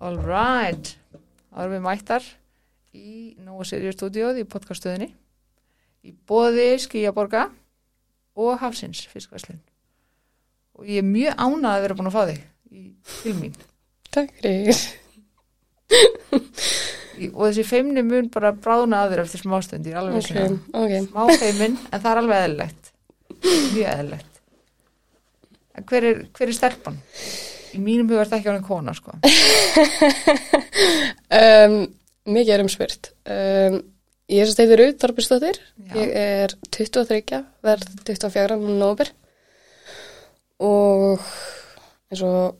All right. Það erum við mættar í Nóa Sirius stúdíóð í podcaststöðinni í bóði Skíaborga og Hafsins fiskvæslun. Og ég er mjög ánað að vera búin að fá þig í til mín. Takk fyrir. Og þessi feimni mun bara bráðna að þér eftir smástundir, alveg Ok, svona. ok. Smá feimin, en það er alveg eðlilegt. Mjög eðlilegt. En hver er, hver er stelpan? Í mínum huga er það ekki ánum kona, sko. Um, mikið er umspyrt. Um, ég er sem steytir út, Þorbjörnsdóttir. Já. Ég er 23, verð 24 um nóber. Og eins og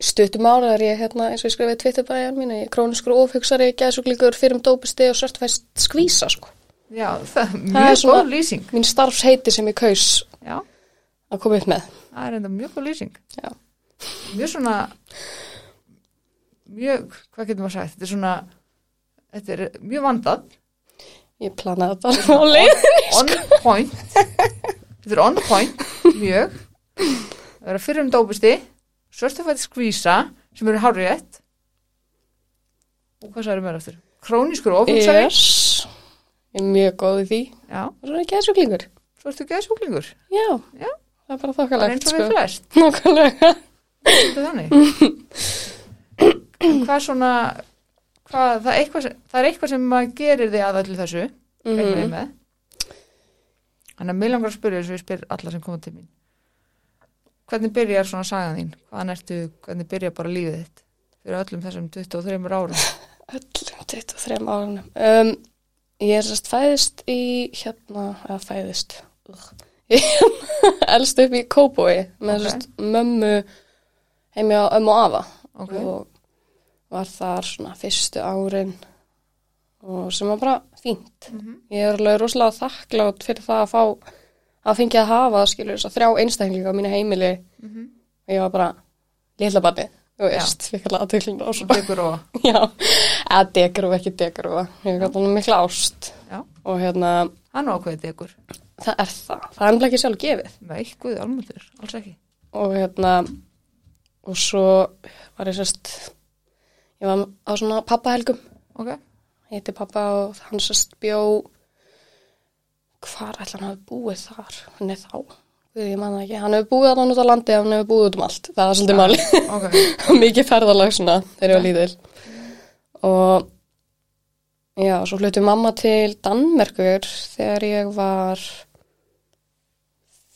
stuttum ára er ég hérna eins og ég skrifaði tvittabæjan mín, ég er króniskur ofhugsari, gæðsúklíkur, fyrir um dópisti og sörtfæst skvísa, sko. Já, það Það er svona- góð lýsing. Mín starfsheiti sem ég kaus Já, að koma upp með. það er enda mjög góð lýsing. Já. Mjög svona, mjög, hvað getur maður sagt, þetta er svona, þetta er mjög vandað, Ég planaði þetta á leið. on point, þetta er on point, mjög, það er fyrir um dópisti, svörstafætti skvísa, sem eru hárétt, og hvað sagður mér eftir? Krónískur ofhugsari, Yes. Ég er mjög góð í því. já, Og svo er ég gæðsúklingur. svo ertu geðsjúklingur, Já. Já. Það er bara þokkalegt, eins og sko. við flest. Hvað svona, hvað, það, er eitthvað sem, það er eitthvað sem maður gerir þig að allir þessu, mm með. Þannig að mig langar að spyrja þess að ég spyr alla sem koma til mín. Hvernig byrjar svona sagan þín? Hvaðan ertu, hvernig byrjar bara lífið þitt? Fyrir öllum þessum 23 árum. Öllum 23 árunum. Um, ég er sérst fæðist í hérna, eða fæðist. Ég elst upp í Kóbói með Ok. sérst mömmu heimi á ömmu og afa. Ok. Og var þar svona fyrstu árin og sem var bara fínt. Mm -hmm. Ég er alveg rosalega þakklátt fyrir það að fá að fengja að hafa skilur þess að þrjá einstaklinga á mínu heimili og ég var bara lilla barni, þú veist, fikk alveg aðtöklinu og og, Já, eða degrúfa, ekki degrúfa. Ég hef gæt mikla ást já, og hérna, hann ákveði tekur. það er það. Það er nefnilega ekki sjálf gefið Nei, guði, almöldur, alls ekki. og hérna, og svo var ég sérst, ég var á svona pappahelgum, Ok, heiti pappa og hann sérst bjó, hvar ætla hann hafi búið þar, hann er þá, ég man það ekki, hann hefur búið allan út á landi, hann hefur búið út um allt, það er svolítið máli. ok, mikið ferðalag svona þegar ég var lítil. Og já, svo flutti mamma til Danmerkur þegar ég var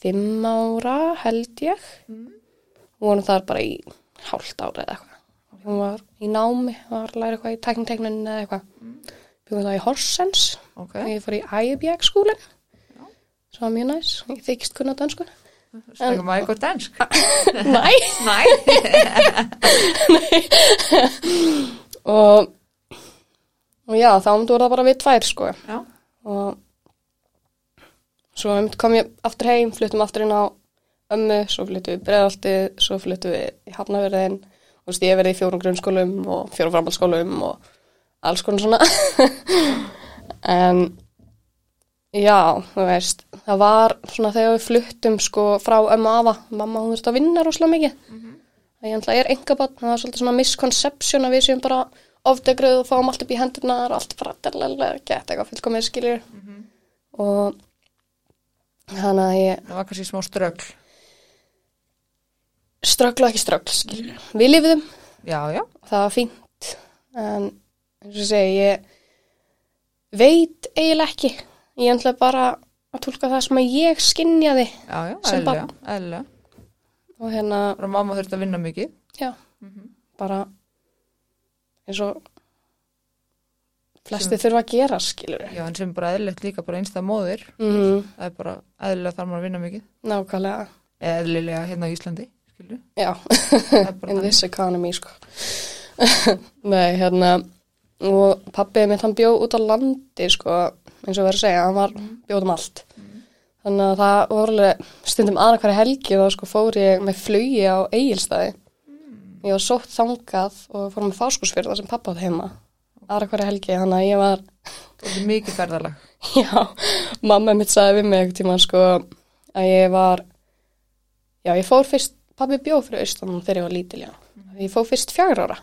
fimm ára held ég. Mm. Vorum þar bara í hálft ára eða eitthvað. Hún var í námi, var að læra eitthvað í tekniteknin eða eitthvað. Byggum það í Horsens. Ok. og ég fór í IBX skúlin sem var mjög næs, ég þykist kunna dansku Stegum maður eitthvað dansk. Næ Næ, og, og já, þá voru það bara við tvær sko. Já, og svo einmitt kom ég aftur heim, fluttum aftur inn á ömmu, svo fluttum við breiðaltið, svo fluttum við í Hafnaverðin og þú veist, ég verið í fjórum grunnskólum og fjórum framhaldsskólum og alls konar svona. En já, þú veist það var svona þegar við fluttum sko frá ömmu afa, mamma hún þurfti að vinna rosalega mikið. Það ég ætla, er engabann, það var svolítið svona misconception að við séum bara ofdegruð og fáum allt upp í hendurnar og allt delalega gett eitthvað fullkomið skiljur og þannig að ég það var kannski smá strögl. Ströggla ekki ströggl skiljur við lifðum, Já, já, það var fínt en eins og segi ég veit eiginlega ekki. Ég ætla bara að tólka það sem að ég skinjaði já, já, Sem eðlilega. og hérna, Bara mamma þurfti að vinna mikið. já. Bara eins og flesti þurfa að gera skilur Já, en sem bara eðlilegt líka bara einstað móðir. mm, Það er bara eðlilega þarf maður að vinna mikið. nákvæmlega. Eðlilega hérna á Íslandi, skilju. já, in this economy sko. Nei, hérna og pappið mitt hann bjó út á landi sko, eins og verið að segja hann var bjóð um allt. Þannig að það voru alveg stundum aðra hverja helgi þá sko fór ég með flugi á eigilstæði ég var sótt þangað og fór með fáskúsfyrða sem pappa átt heima. Aðra hverja helgi, þannig að ég var Þetta er mikið ferðalag. Já, mamma mitt sagði við mig einhvern tímann sko að ég var, já ég fór fyrst, pabbi bjóð fyrir austan þegar ég var lítil, já. Ég fór fyrst fjagur ára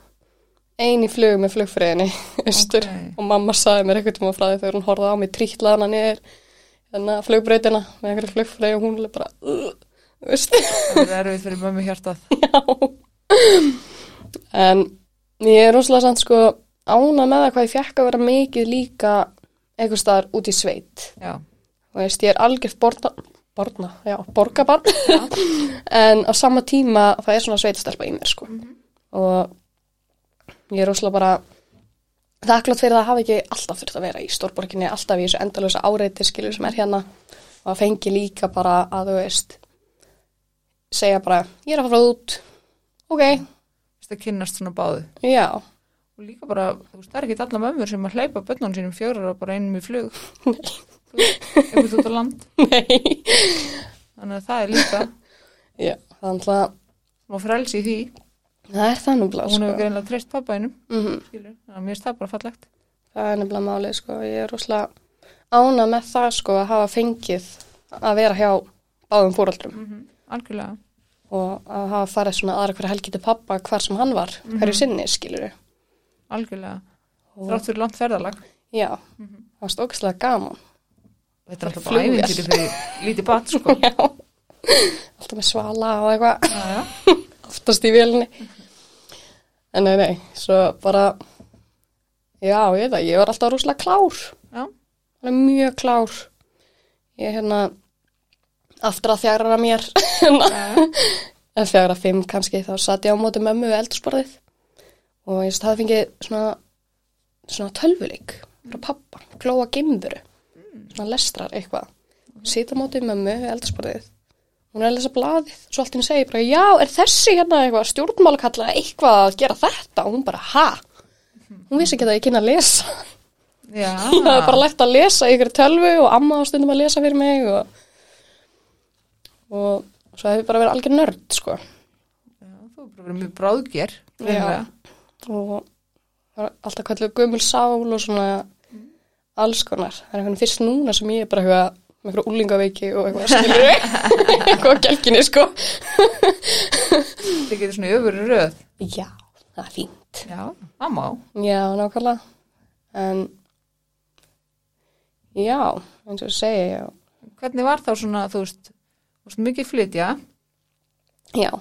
ein í flug með flugfröðinni austur Ok. og mamma sagði mér eitthvað tíma frá því þegar hún horfði á mig trítlaði hana niður hérna flugbrautina með einhverju flugfröði og hún er bara uh, Það er erfið fyrir mömmu hjartað. já en ég er rosalega samt sko ána með það hvað ég fekk að vera mikið líka eitthvað staðar út í sveit Já. og ég er algjört borna, borna, já, borgabarn en á sama tíma það er svona sveitastelpa í mér sko. Og ég er rosalega bara þakklátt fyrir að hafa ekki alltaf þurft að vera í stórborginni, alltaf í þessu endalösa áreiti skilur sem er hérna. Og að fengi líka bara að þú veist segja bara, ég er að fara út. Ok, Þú veist að kynnast svona báðu. já. Og líka bara, þú veist, það er ekki alla mömmur sem að hleypa bönnum sínum fjórar og bara einum í flug. Nei. Eitthvað út á land. nei, Þannig að það er líka, já, þannig að má frelsi í því. það er það Og nefnilega hún hefur sko. greinlega treyst pappa einum, mm skilur. Þannig að mér finnst það bara fallegt. það er nefnilega málið sko, ég er rosalega ána með það sko að hafa fengið að vera hjá báðum fóröldrum Mm Algjörlega. og að hafa farið svona aðra hverja helgi til pappa hvar sem hann var, hverju sinni skilur Algjörlega. og Þrátt fyrir langt ferðalag. já, það var stókslega gaman Þetta er alltaf bara ævintýri fyrir lítið bat, sko. já, alltaf með svala og eitthvað. Oftast í vélinni. En nei, nei, svo bara já, ég veit það, ég var alltaf rosalega klár. Já. mjög klár. Ég hérna aftur að þjagra mér. Já, en þjagra fimm kannski þá satt ég á móti mömmu við eldursporðið og ég hafði fengið svona svona tölvuleik frá pappa, glóa gimburu svona lestrar eitthvað. Sita á móti mömmu við eldursporðið hún er að lesa blaðið, svo allt henni segir bara, já, er þessi hérna eitthvað stjórnmálakalla eitthvað að gera þetta? Og hún bara, ha? Hún vissi ekki að ég kynna að lesa. Hún hafði bara lært að lesa ykkur tölvu og amma á stundum að lesa fyrir mig og, og svo hefði bara verið algjör nörd sko. Já, þú er bara verið mjög bráðger. og alltaf kallið gömul sál og svona alls konar. Það er einhvern fyrst núna sem ég er bara eitthvað með eitthvað úlingaveiki og eitthvað skilur eitthvað á gelginni sko. Þið getur svona í öfuru röð. já, það er fínt. Já, það má. já, nákvæmlega. En já, eins og segi já, Hvernig var þá svona, þú veist, mikið flytja, já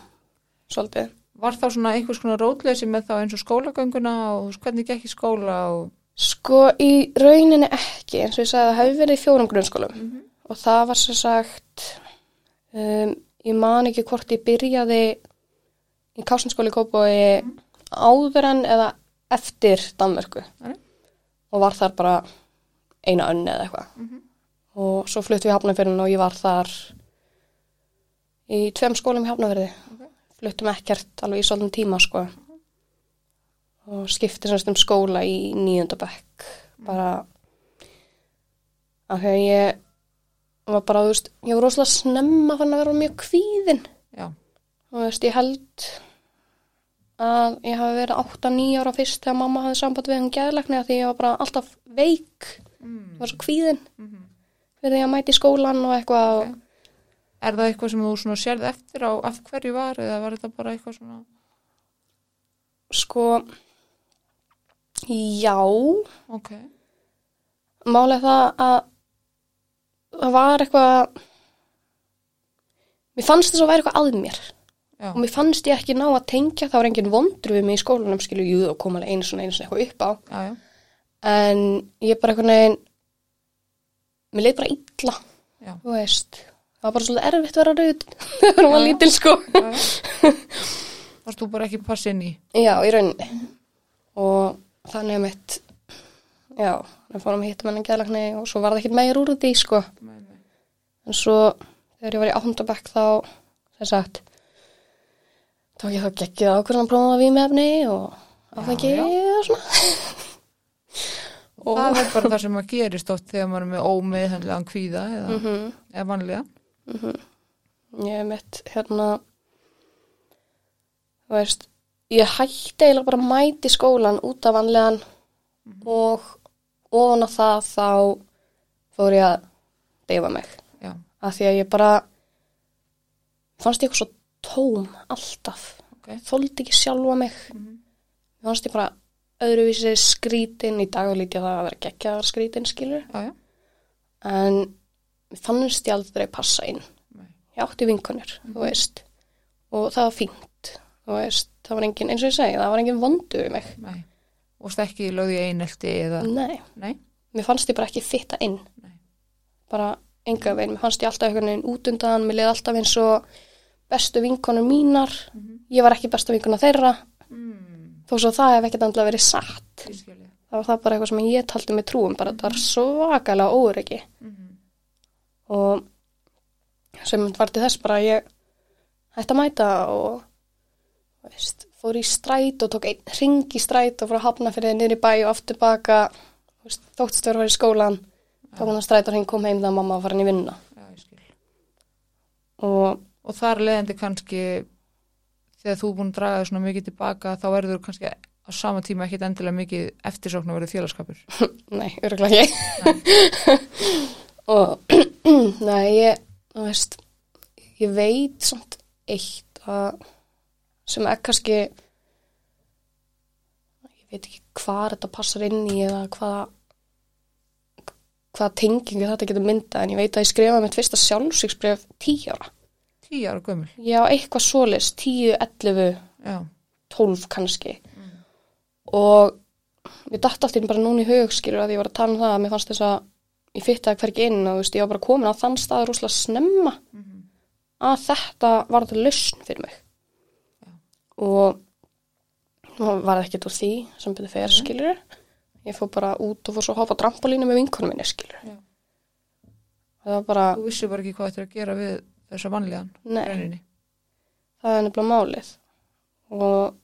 svolítið. Var þá svona einhvers konar rótleysi með þá eins og skólagönguna og hvernig gekk í skóla og... Sko í rauninni ekki, eins og ég sagði það hefði verið í fjórum grunnskólum. Og það var svo sagt, um, ég man ekki hvort ég byrjaði í kásinskóli Kópói áður en eða eftir Danmörku. Nei. og var þar bara eina önni eða eitthvað. Og svo fluttum við Hafnarfjörðin og ég var þar í tveim skólum í Hafnarfjörði fluttum ekkert alveg í svolítið tíma sko og skipti semst um skóla í nýjöndabæk bara af því að ég var bara, þú veist, ég var rosalega snemma fann að vera mjög kvíðin Já, og þú veist, ég held að ég hafi verið 8-9 ára fyrst þegar mamma hafði samband við hann geðlækni því ég var bara alltaf veik mm. var svo kvíðin Mhm. fyrir því að mæti í skólan og eitthvað Ok. er það eitthvað sem þú svona sérð eftir á af hverju var eða var þetta bara eitthvað svona... sko já, Ok, málið það að það var eitthvað mér fannst þess að væri eitthvað að mér. Já, og mér fannst ég ekki ná að tengja það var engin vondur við mig í skólanum skilu, jú, og koma alveg einu svona einu svona eitthvað upp á. Já, já, en ég bara eitthvað neginn mér leið bara illa já, þú veist, það var bara svolítið erfitt að vera þegar hún var Já. lítil sko. Varst þú bara ekki passa inn í? já, í rauninni. Og þannig að mitt já, við fórum að hitta menn að geðlagni og svo var það ekkert meir úr því sko Nei, nei. en svo þegar ég var í áttundabæk þá sem sagt tók ég þá geggið ákvörðan að prófa vímefni og áfengi og svona og Það er bara það sem að gerist oft þegar maður er með ómeðhendilegan kvíða eða, Mhm. eða vanlega. ég hef mitt hérna þú veist ég hætti eiginlega bara að mæti skólan út af vanlegan og ofan á það þá fór ég að deyfa mig. Já, af því að ég bara fannst ég eitthvað svo tóm alltaf. Ok. þóldi ekki sjálfa mig. Mhm. Mér fannst ég bara öðruvísi skrítin, í dag lít ég það að vera geggjaðar skrítin skilur, já, en fannst ég aldrei passa inn. nei, Ég átti vinkonur, þú veist, og það var fínt, veist, það var engin, eins og ég segi, það var engin vondu við mig. nei. Og stekki lögði einelti eða, Nei, nei, mér fannst ég bara ekki fitta inn. Nei. Bara enga veginn, mér fannst ég alltaf einhvern veginn út undan, mér leiði alltaf eins og bestu vinkonur mínar, ég var ekki besta vinkona þeirra, mm, þó svo það hef ekkert andlega verið satt. Það var það bara eitthvað sem ég taldi með trúum, bara þetta var svakalega óryggi Mm og sem var til þess bara ég hætti að mæta og veist, fór í stræt og tók einn ring í stræt og fór að hafna fyrir niður í bæ og aftur baka þú að fara í skólan. Tók hann að stræt og hring kom heim þegar mamma var farin í vinna skil. og Og þar leðandi kannski, þegar þú er búin að draga þig svona mikið tilbaka, þá verður kannski á sama tíma ekkit endilega mikið eftirsókn að verður félagskapur. nei, örgulega ekki. Og nei, ég þú veist, ég veit samt eitt að sem er kannski ég veit ekki hvað þetta passar inn í eða hvaða hvaða tengingu þetta getur mynda en ég veit að ég skrifaði mitt fyrsta sjálfsvíksbref 10 ára. Tíu ára gömul. Já, eitthvað 10, 11, Já, 12 kannski. Og við datt allt inn bara núna í hug, skilur að ég var að tala um það að mér fannst þess að ég fytti að hvergi inn og veist, ég var bara komin á þann stað rúslega snemma að þetta var þetta lausn fyrir mig. Og nú var ekkert úr því sem byrði fer, skilur Ég fór bara út og fór svo að hoppa trampolínu með vinkonum minni, skilur Já. Það var bara, þú vissi bara ekki hvað þetta er að gera við þessa vanlíðan. nei, Rauninni. það er nefnilega málið. Og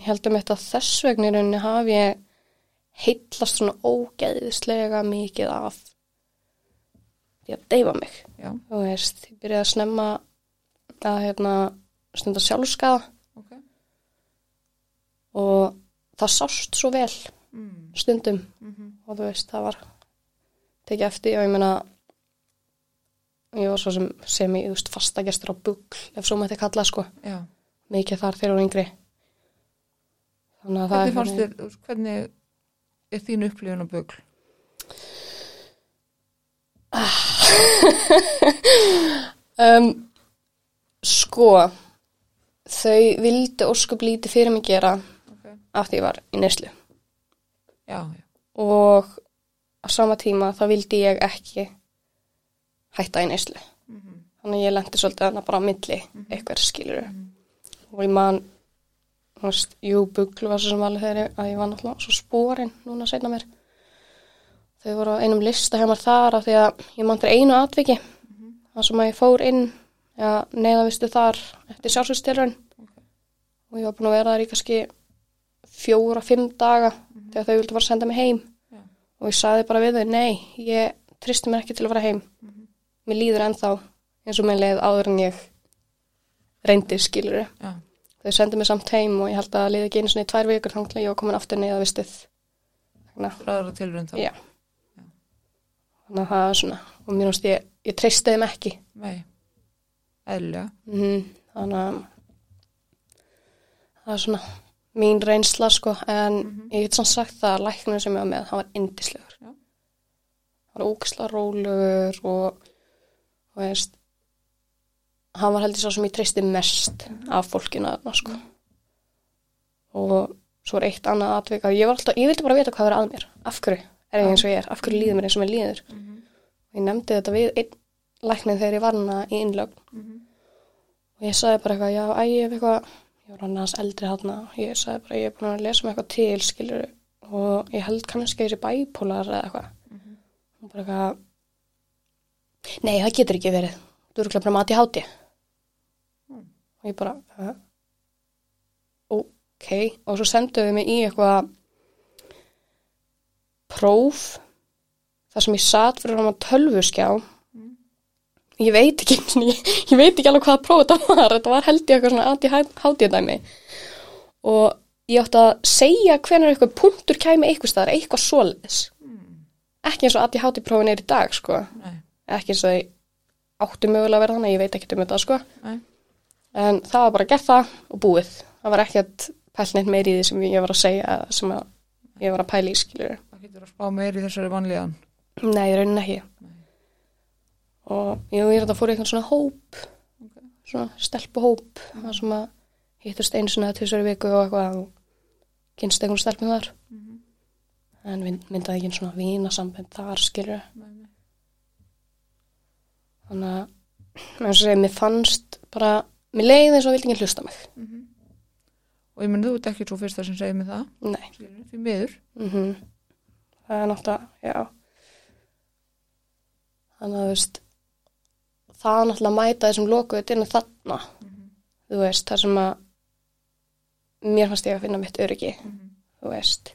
ég held um þetta þess vegna í rauninni hafi ég heitlast svona ógeðislega mikið af því að deyfa mig. Já, Þú veist, ég byrjaði að snemma að hérna stunda sjálfskaða. Og það sást svo vel Mm. stundum Mm og þú veist, það var tekið eftir og ég meina ég var svo sem sem ég, þú veist, fastagestur á bugl ef svo mætti kalla, sko, Já. mikið þar þegar hún yngri þannig að það Hvernig er fannst þér, hvernig er þín upplifun á bugl? um, sko þau vildi óskup lítið fyrir mig gera. Af því ég var í neyslu. Já, já. og á sama tíma þá vildi ég ekki hætta í neyslu. Mm þannig að ég lendi svolítið þarna bara á milli eitthvað skilur og ég man þú veist, jú, bugl var svo sem alveg þegar að ég var náttúrulega svo spórin núna seinna mér. Þau voru á einum lista hjá mér þar af því að ég man til einu atviki. Þar sem að ég fór inn ja, neðavistu þar eftir sjálfsvíðstjörun og ég var búin að vera þar í kannski fjóra, fimm daga þegar þau vildi bara senda mig heim. Já. og ég saði bara við þau, nei, ég tristi mér ekki til að fara heim. Mér líður ennþá eins og mér leið áður en ég reyndi skilur þau sendu mig samt heim og ég held að liði ekki einu svona í tvær vikur þannig að ég var komin aftur neða vistið. Þannig að, þannig að það er svona og mér finnst ég, ég treysti þeim ekki. Nei. Eðlilega. mm þannig að það er svona mín reynsla sko en ég get svona sagt það að læknum sem ég var með, hann var indislegur hann var ógislega rólegur og og veist hann var heldur svo sem ég treysti mest af fólkinu þarna sko. Og svo er eitt annað atvik að ég var alltaf, ég vildi bara vita hvað er að mér. Af hverju er ég eins og ég er, af hverju líður mér eins og mér líður? Og ég nefndi þetta við einn læknið þegar ég var hana í innlögn. Og ég sagði bara eitthvað, já, æ, ég hef eitthvað ég var hann aðeins eldri þarna og ég sagði bara, ég er búin að lesa mig eitthvað til skilur og ég held kannski sé bæpólar eða eitthvað. Og bara eitthvað nei, það getur ekki verið. Þú eru bara mati háti og ég bara "Hæ? ok, og svo senduðu mig í eitthvað próf þar sem ég satt fyrir hann á tölvuskjá ég veit ekki ég, ég veit ekki alveg hvaða próf þetta var. Þetta var held ég eitthvað svona anti-hátíðdæmi og ég átti að segja hvenær eitthvað punktur kæmi eitthvað staðar, eitthvað svoleiðis. Ekki eins og anti-hátíðprófin er í dag sko, Nei. ekki eins og áttu mögulega að vera þannig, ég veit ekki um þetta sko. Nei. en það var bara gert það og búið. Það var ekkert pælneitt meir í því sem ég var að segja sem að ég var að pæla í skilur Það getur að spá meir í þessari vanlíðan. nei, ekki og ég er þetta fór í eitthvað svona hóp svona stelpuhóp mm. sem að hittust einu svona í viku og eitthvað og kynst einhvern stelpum þar. En mynd, myndaði ekki svona vína sambend þar skilur þannig að eins og segja, mér fannst bara mér leiði eins og vildi ekki hlusta mig. Og ég menn þú ert ekki svo fyrsta sem segir mig það, nei, því miður. mm það er náttúrulega, já. Þannig að þú veist það er náttúrulega að mæta þessum lokuðu dyrnu þarna. Þú veist, það sem að mér fannst ég að finna mitt öryggi þú veist.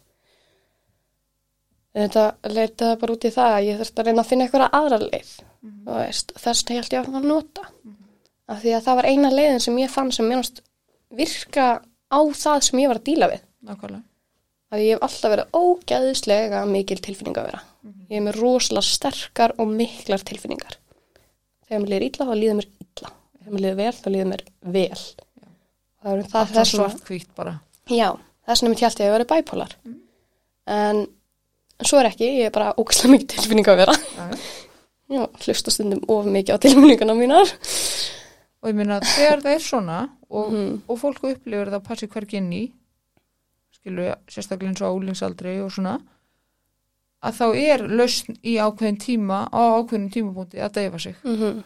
Þetta leitaði bara út í það að ég þurfti að reyna að finna eitthvað aðra leið þú veist, þess að ég held ég að að nota. Af því að það var eina leiðin sem ég fann sem mér fannst virka á það sem ég var að díla við. Nákvæmlega. að ég hef alltaf verið ógæðislega mikil tilfinning að vera. Ég hef með rosalega sterkar og miklar tilfinningar. Þegar mér líður illa, þá líður mér illa. Þegar mér líður vel, þá líður mér vel. Það er það Það er svart hvítt bara. Já, þess vegna mitt hjálti ég að vera bæpólar. En svo er ekki, ég er bara ógæðislega mikil tilfinning að vera. Já, já. Já, hlusta stundum of mikið á tilfinninguna mínar. Og ég meina þegar það er svona og, Mhm. og fólk upplifir það að passi hvergi inn í, skilur sérstaklega eins og álingsaldri og svona, að þá er lausn í ákveðin tíma á ákveðin tímapunkti að deyfa sig. Mm -hmm.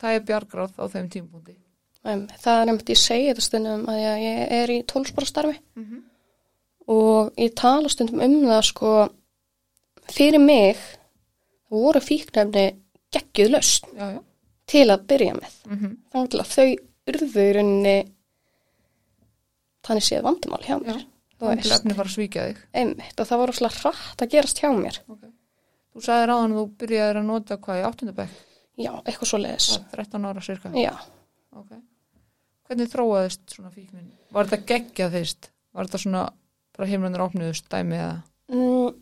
Það er bjargráð á þeim tímapunkti. Það er nefnt, ég segi þetta stundum að ég, er í tólsporastarfi. Mm -hmm. og ég tala stundum um það sko fyrir mig voru fíknefni geggjuð lausn Já, já. til að byrja með Mm -hmm. þannig að þau urðu í rauninni þannig séð vandamál hjá mér þú Efni fara að svíkja þig. einmitt og það var rosalega hratt að gerast hjá mér Okay. Þú sagði ráðan að þú byrjaðir að nota hvað í áttundabæk? já, eitthvað svo leiðis 13 ára cirka. já, Okay. Hvernig þróaðist svona fíknin? Var þetta geggjað fyrst? Var þetta svona bara heimlunar opnuðust dæmi eða? mm,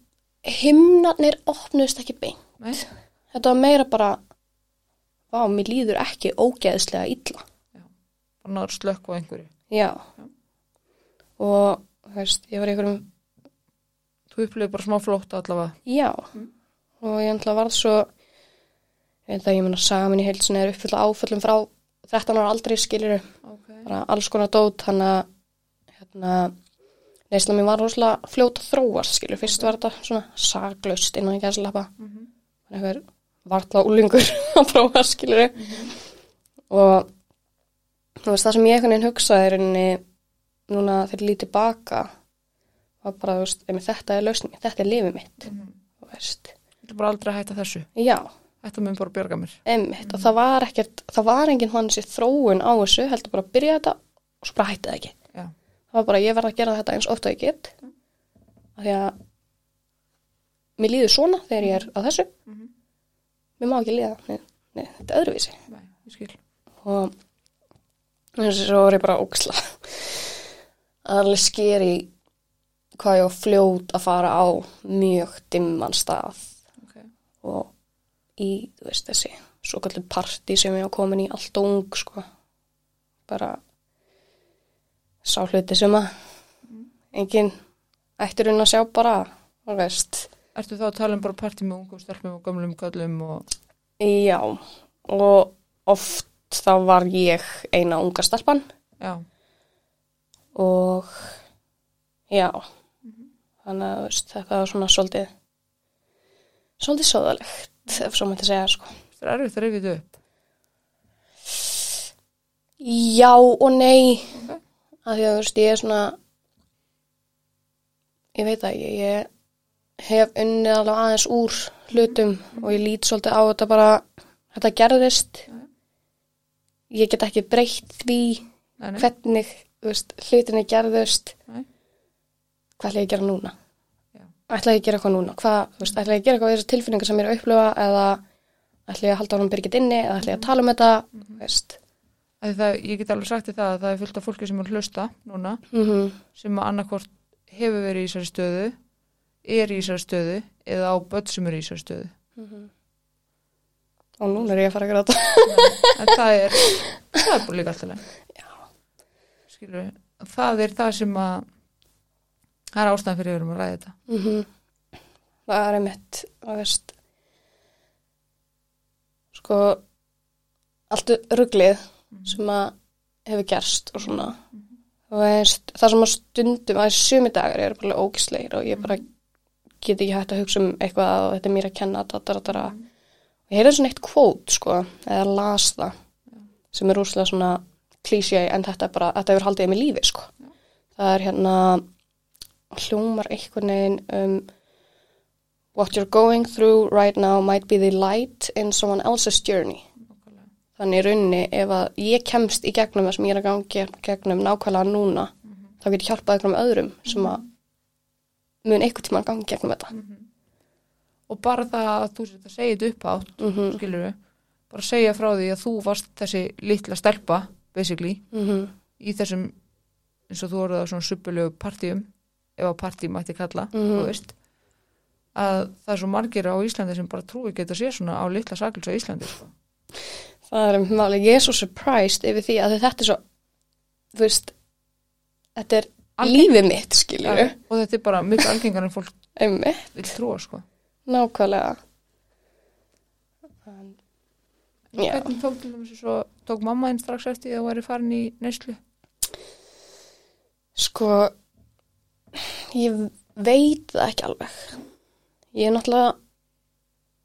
himnarnir opnuðist ekki beint Nei? þetta var meira bara vá, mér líður ekki ógeðslega illa Bara náður slökk á einhverju. já, og þú veist, ég var í einhverjum Þú upplifið bara smá flótt allavega. Já, og ég ætla varð svo, ég að ég menna saman í heilsinni er uppfyllt áföllum frá 13 ára aldrei skilur Okay. bara alls konar dót, hann að hérna, neysla mér var rosalega fljót að þróast skilur, fyrst var þetta svona saklaust innan ekki að slappa, Mm -hmm. einhver varla úlingur að prófa skilur og þú veist það sem ég einhvern veginn hugsaði er enni núna þegar ég lítið baka var bara, þú veist, þetta er lausning, þetta er lifið mitt, þú veist Ég ætla bara aldrei hætta þessu. já, Þetta mun bara að bjarga mér. Einmitt, og það var ekkert, það var enginn hann sér þróun á þessu, heldur bara að byrja þetta og svo bara hætti það ekki. Já. Það var bara, ég verð að gera þetta eins oft og ég get, af því að mér líður svona þegar ég er á þessu, Mhm. mér má ekki líða, nei, nei, þetta er öðruvísi. Nei, ég skil. Og þess að svo var ég bara óksla. Það er alveg skeri hvað ég var fljót að fara á mjög dimman stað. Okay. og í, þú veist, þessi svo kallum partí sem ég var komin í allt og ung, sko. Bara sá hluti sem að enginn ættir hún að sjá bara þú veist, Ertu þá að tala um bara partí með ungum stelpum og gömlum göllum og... já og oft þá var ég eina unga stelpan. Já, og já. Þannig að þú veist, þetta var svona svolítið svolítið sóðalegt ef svo mætti segja, sko. Það er erfitt að rifja þetta upp. Já og nei. Ok. að því að veist ég er svona ég veit að ég, ég hef unnið alveg aðeins úr hlutum og ég lít svolítið á þetta bara þetta gerðist. Ég get ekki breytt því Nei, hvernig veist, hlutinni gerðust. Nei. hvað ætla ég að gera núna? Já. ætla ég að gera eitthvað núna? Hvað, veist, ætla ég að gera eitthvað við þessar tilfinningar sem ég er að upplifa eða ætla ég að halda honum byrgit inni eða ætla ég að tala um þetta Af því Það, ég get alveg sagt þér það að það er fullt af fólki sem er hlusta núna mm sem að annarkvort hefur verið í þessari stöðu, er í þessari stöðu eða á börn sem eru í þessari stöðu. og núna er ég að fara að gráta. Það er, það er bara líka alltaf leið. Skilur, það er það sem að það er ástæðan fyrir við erum að ræða þetta. Mm það er einmitt að veist sko allt rugglið sem að hefur gerst og svona. Þú veist, það sem að stundum að sumi dagar eru bara ógisleir og ég bara get ekki hægt að hugsa um eitthvað og þetta er mér að kenna og ég heyrði svona eitt kvót sko, eða las það sem er úrslega svona klísjæ en þetta er bara, þetta hefur haldið með lífi sko. Það er hérna hljómar einhvern veginn um what you're going through right now might be the light in someone else's journey. Þannig í rauninni ef að ég kemst í gegnum það sem ég er að gangi gegnum nákvæmlega núna þá get ég hjálpað einhverjum öðrum sem að mun einhvern tíma gangi gegnum þetta. Og bara það að þú sér að þetta upp átt mm -hmm. skilur við, bara segja frá því að þú varst þessi litla stelpa basically, Mm í þessum eins og þú voruð á svona suppulegu partíum ef að partí mætti kalla Mhm. þú veist að það er svo margir á Íslandi sem bara trúi geta sér svona á litla sakils á Íslandi sko. það er um máli, ég er svo surprised yfir því að þetta er svo þú veist þetta er Algeng- lífið mitt skilju Já, og þetta er bara mikið algengar en fólk vil trúa sko. nákvæmlega En- Já. hvernig tók til dæmis svo tók mamma einn strax eftir því að þú væri farin í neyslu Sko, ég veit það ekki alveg. Ég er náttúrulega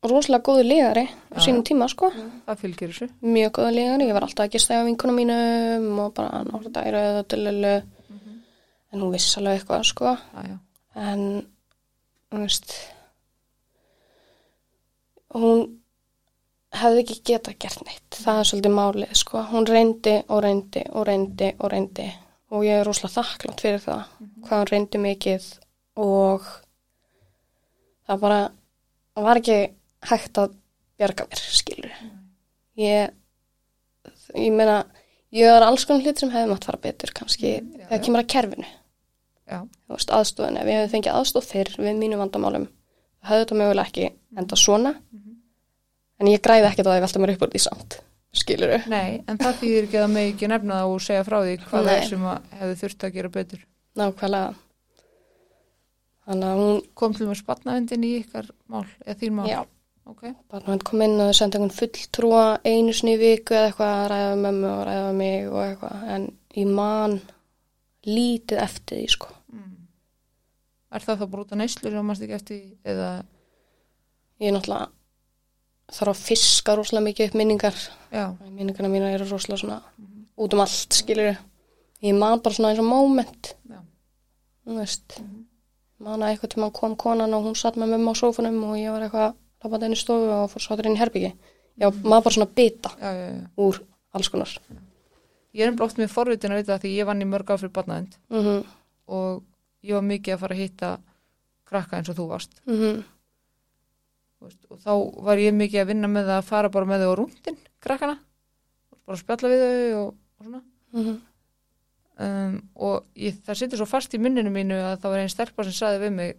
rosalega góðu legari á Já. sínum tíma, sko. það fylgir þessu Mjög góðu legari. Ég var alltaf að gista á vinkunum mínum og bara náttúrulega dæra eða döllu. En hún viss alveg eitthvað, sko. já, já. En, þú veist, hún hefði ekki geta gert neitt. Það er svolítið málið, sko. Hún reyndi og reyndi og reyndi og reyndi. Og ég er rosalega þakklátt fyrir það, hvað hún reyndi mikið. Og það bara, það var ekki hægt að bjarga mér, skilur. Ég, ég meina, ég er alls konar hlut sem hefði mátt fara betur, kannski, já, þegar já. kemur að kerfinu. Veist, aðstofun, ef ég hefði fengið aðstof fyrr við mínum vandamálum, það hefði þetta mögulega ekki enda svona en ég græði ekkert að það velta mér upp úr því samt skilur þau? Nei, en það þýðir ekki að mig ekki nefna það og segja frá því hvað það er sem að hefði þurft að gera betur. Nákvæmlega. Þannig að hún Kom til með spatnavendin í ykkar mál, eða þín mál? já, Ok, bara hann kom inn og senda einhvern fulltrúa einu sinni í viku eða eitthvað að ræða með mömmu og ræða mig og eitthvað. En ég man lítið eftir því sko. Er það þá brúta neyslu sem mannst ekki eftir því, eða, ég er náttúrulega þarf að fiska rosalega mikið upp minningar. Já, minningarna mína eru rosalega svona út um allt, skilur ég man bara svona eins og moment. Þú veist. Man að eitthvað tíma kom konan og hún satt með mömmu á sófunum og ég var eitthvað labbandi inn í stofu og fór svo inn í herbyggi já, maður bara svona já. úr alls konar. Ég er ennblótt með forvitin að vita því ég vann í mörg áfrið barnavend mhm, og ég var mikið að fara að hitta krakka eins og þú varst. mhm, þú Veist, og þá var ég mikið að vinna með það að fara bara með þau á rúndin, krakkana, bara spjalla við þau og, og svona. mhm. Um, og ég, það situr svo fast í minninu mínu að það var einn stelpa sem saði við mig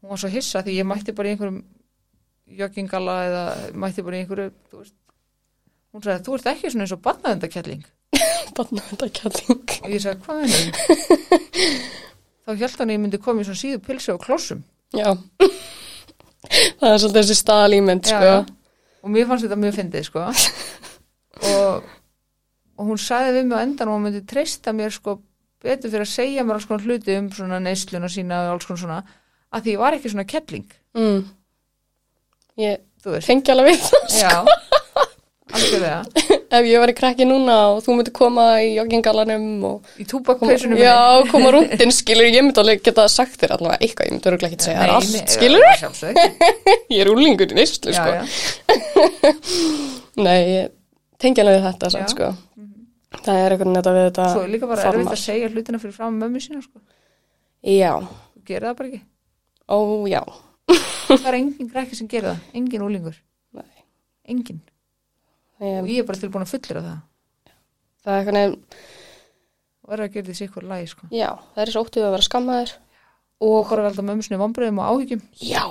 hún var svo hissa því ég mætti bara í einhverjum joggingala eða mætti bara í einhverju veist, hún sagði þú ert ekki svona eins og barnaðendakelling Barna þetta kjalling og ég sagði hvað er þá hjælt hann að ég myndi koma í svona síðu pilsi og klossum. Já það er svolítið þessi staðalímynd sko. og mér fannst þetta mjög fyndið sko. Og, og hún sagði við mig á endan og hún myndi treysta mér sko betur fyrir að segja mér alls konar hluti um neysluna sína og alls konar svona að því ég var ekki svona kettling. Mm. ég tengi alveg við það algjörlega, ef ég var í krakki núna og þú myndi koma í joggingalanum og í túbakpeysunum já, koma rúndin, skilur ég myndi alveg geta sagt þér allavega eitthvað, ég myndi örgulega ekki segja þér allt, skilur ég er úlingur í já, sko. já, nei, ég tengi alveg þetta samt, Já. sko. Það er eitthvað netta við þetta svo er líka bara erfitt að segja hlutina fyrir fram mömmu sína sko, já, þú gerir það bara ekki? Ó já. Það er engin krakki sem gerir það, engin úlingur Nei. Engin, og ég, ég er bara tilbúin að fullera það. Það er eitthvað nefn, er að gera því sikkur lægi sko. Já, það er svo óttið að vera skammaður. Og bara velta mömmu sinni vombriðum og áhyggjum. Já,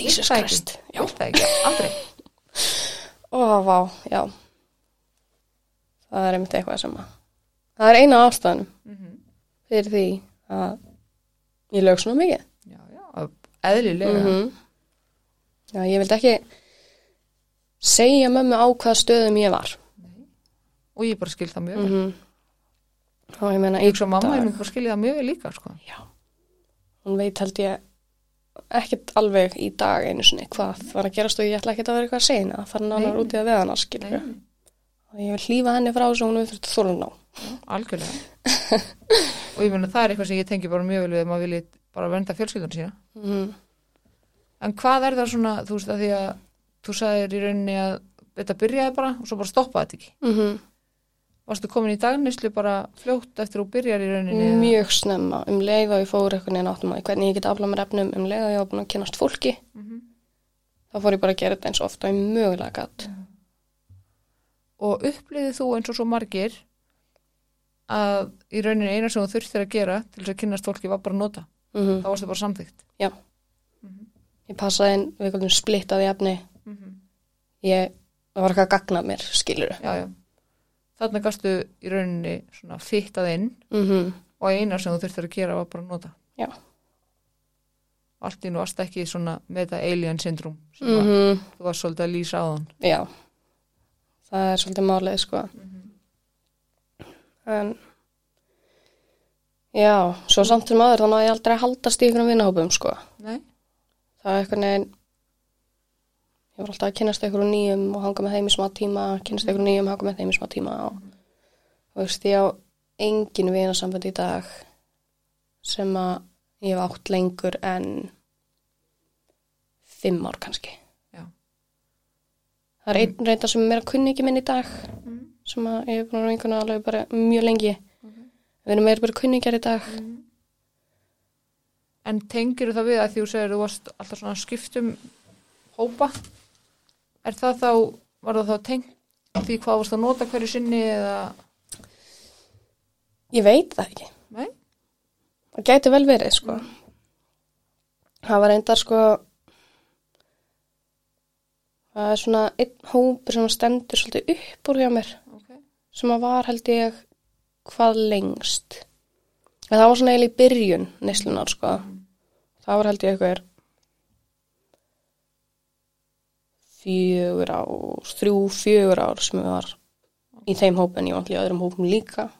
Jesus. Christ. Já, það ekki, aldrei. Ó, vá, já. Það er einmitt eitthvað sem að það er eina ástæðan Mhm. fyrir því að ég lög svona mikið. já, já, eðlilega. -hmm. Já, ég vildi ekki segja mömmu á hvaða stöðum ég var. og ég bara skil það mjög vel. -hmm. Og ég meina, ég að mamma, ég mun bara skilja það mjög vel líka sko. Já, hún veit held ég ekkert alveg í dag einu sinni hvað var að gerast og ég ætla ekkert að vera eitthvað að segja það fara nánar Nei. út í að veða hana skilur Nei, og ég vil hlýfa henni frá þessu og hún er þurft að þóla ná algjörlega. Og ég meina það er eitthvað sem ég tengi bara mjög vel við að maður vilji bara vernda fjölskyldun sína. Mm en hvað er það svona, þú veist að því að þú sagðir í rauninni að þetta byrjaði bara og svo bara stoppaði þetta ekki. -hmm. varstu komin í dagnislu bara fljótt eftir að byrjar í rauninni eða- mjög snemma. Um leið og ég fór eitthvað neina áttum að hvernig ég get aflað mér efnum um leið og ég var búin að kynast fólki Mhm. þá fór ég bara að gera þetta eins og ofta og ég mögulega gatt og upplýðið þú eins og svo margir að í rauninni eina sem þú þurftir að gera til þess að kynast fólki var bara að nota? Mm -hmm. þá varstu bara samþygt ég passaði inn, við komum splittaði efni ég það var eitthvað að gagna mér, skilur þarna gastu í rauninni svona fittað inn mm -hmm. og eina sem þú þurftir að gera var bara að nota. Já. allt í nú varst ekki svona með þetta alien syndrom sem var, Mm þú var svolítið að lýsa á þann. Já. Það er svolítið málið sko. En já, svo samt sem aður þá náði ég aldrei að haldast í einhverjum vinnahópum sko. Nei? það er eitthvað neginn ég var alltaf að kynast einhverjum nýjum og hanga með þeim í smá tíma kynast einhverjum nýjum, hanga með þeim í smá tíma og, og veist, ég á engin vinasamband í dag sem að ég hef átt lengur en fimm ár kannski. Já. það er einn reynda sem er meira kunningi minn í dag Mm. sem að ég er búin að einhvern alveg bara mjög lengi. Við erum meira bara kunningjar í dag. En tengir það við að því þú segir þú varst alltaf svona skiptum hópa er það þá, var það þá tengt því hvað varst að nota hverju sinni eða, ég veit það ekki nei? Það gæti vel verið, sko. Það var reyndar, sko, það er svona einn hópur sem stendur svolítið upp úr hjá mér, Okay. sem að var, held ég, hvað lengst. En það var svona eiginlega í byrjun neyslunar, sko. Það var, held ég, eitthvað fjögur ár, þrjú, fjögur ár sem ég var í þeim hópin, ég var alltaf í öðrum hópum líka.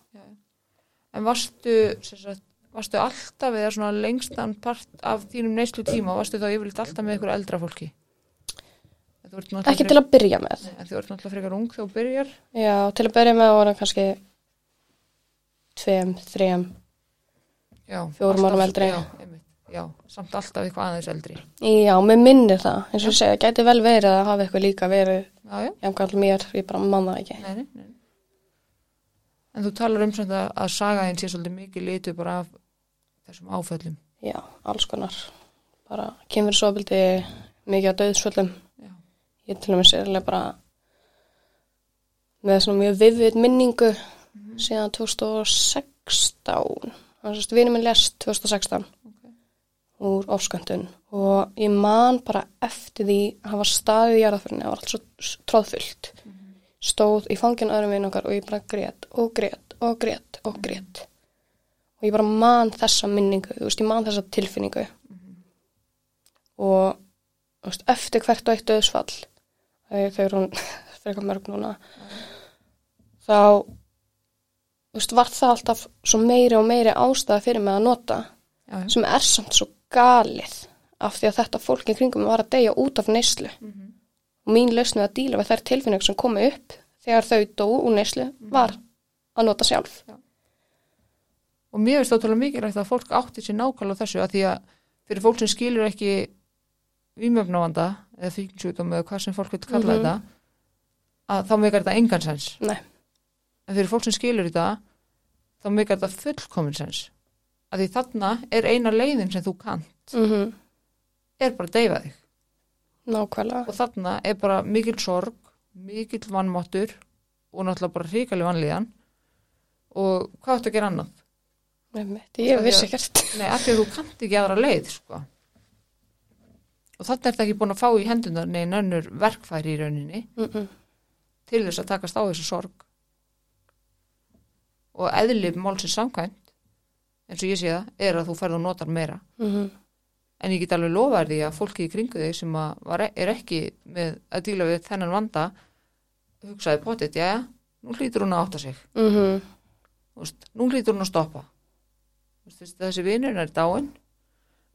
En varstu, sagt, varstu alltaf eða svona lengstan part af þínum neyslu tíma, varstu þá yfirleitt alltaf með ykkur eldra fólki? Ekki til að byrja með. En þú ert náttúrulega frekar ung þegar þú byrjar. Já, til að byrja með voru kannski tveim, þreim, Fjórum árum eldri. Já. Já, samt alltaf eitthvað aðeins eldri. Já, mér minnir það, eins og segja, gæti vel verið að hafa eitthvað líka verið jafnkvæmlega mér, ég bara manna ekki. Nei, nei, nei. En þú talar um svona að sagaðin sé svolítið mikið litu bara af þessum áföllum. Já, alls konar, bara kemur svo bildi mikið að döðsföllum. Já. Ég til og með sérlega bara með svona mjög viðvitt minningu síðan 2016, þannig að vinur minn lest 2016 Ok. Úr ofsköndun og ég man bara eftir því að hafa staðið í jarðaförinu, það var allt svo tróðfullt. Stóð í fanginu öðrum veginn okkar og ég bara grét og grét og grét og grét. Og ég bara man þessa minningu, þú veist, ég man þessa tilfinningu. Og þú veist, eftir hvert og eitt döðsfall, þegar þau eru hún frekar mörg núna, þá þú veist, var það alltaf svo meiri og meiri ástæða fyrir mig að nota já. sem er samt svo galið af því að þetta fólk í kringum var að deyja út af neyslu Mhm. og mín lausnið að díla við þær tilfinningar sem komu upp þegar þau dó úr neyslu var að nota sjálf Og mér finnst ótrúlega mikilvægt að fólk átti sér nákvæmlega þessu að því að fyrir fólk sem skilur ekki vímöfnavanda eða fíknsjúkdóm eða hvað sem fólk vil kalla Mhm. þetta að þá meikar þetta engansens. Nei, En fyrir fólk sem skilur þetta þá meikar þetta fullkominsens. Að því þarna er eina leiðin sem þú kant mm er bara að deyfa þig. nákvæmlega Og þarna er bara mikil sorg, mikil vannmáttur og náttúrulega bara hrikalig vannlíðan og hvað áttu að gera annað? Einmitt, ég vissi ekkert Nei, af því að þú kannt ekki aðra leið, sko. Og þarna er þetta ekki búin að fá í hendunar neginn önnur verkfæri í rauninni mm -mm. til þess að takast á þessu sorg. Og eðlið málsins samkvæmt, eins og ég sé það, er að þú ferð og notar meira. Mhm, en ég get alveg lofa því að fólki í kringu þig sem var, er ekki með að díla við þennan vanda hugsaði potið, já, nú hlýtur hún að átta sig. Mhm, Þú veist, nú hlýtur hún að stoppa. Fyrst þessi vinnur er dáin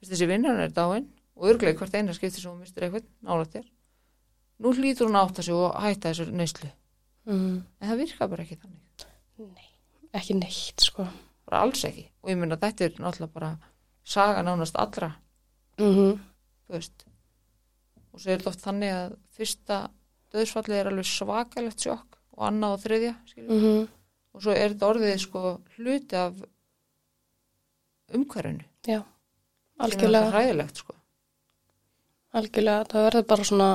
fyrst þessi vinnur er dáin og örglega hvert eina skipti sem hún mistur eitthvað nálægt þér. Nú hlýtur hún að átta sig og hætta þessu neyslu. Mhm. en það virkar bara ekki þannig Ekki neitt, sko. bara alls ekki og ég myndi að þetta er náttúrulega bara saga nánast allra Mhm, þú veist og svo er þetta oft þannig að fyrsta döðsfallið er alveg svakalegt sjokk og annað og þriðja skilur. mhm, og svo er þetta orðið sko hluti af umhverfinu er algjörlega, alltaf hræðilegt sko algjörlega. Það verður bara svona,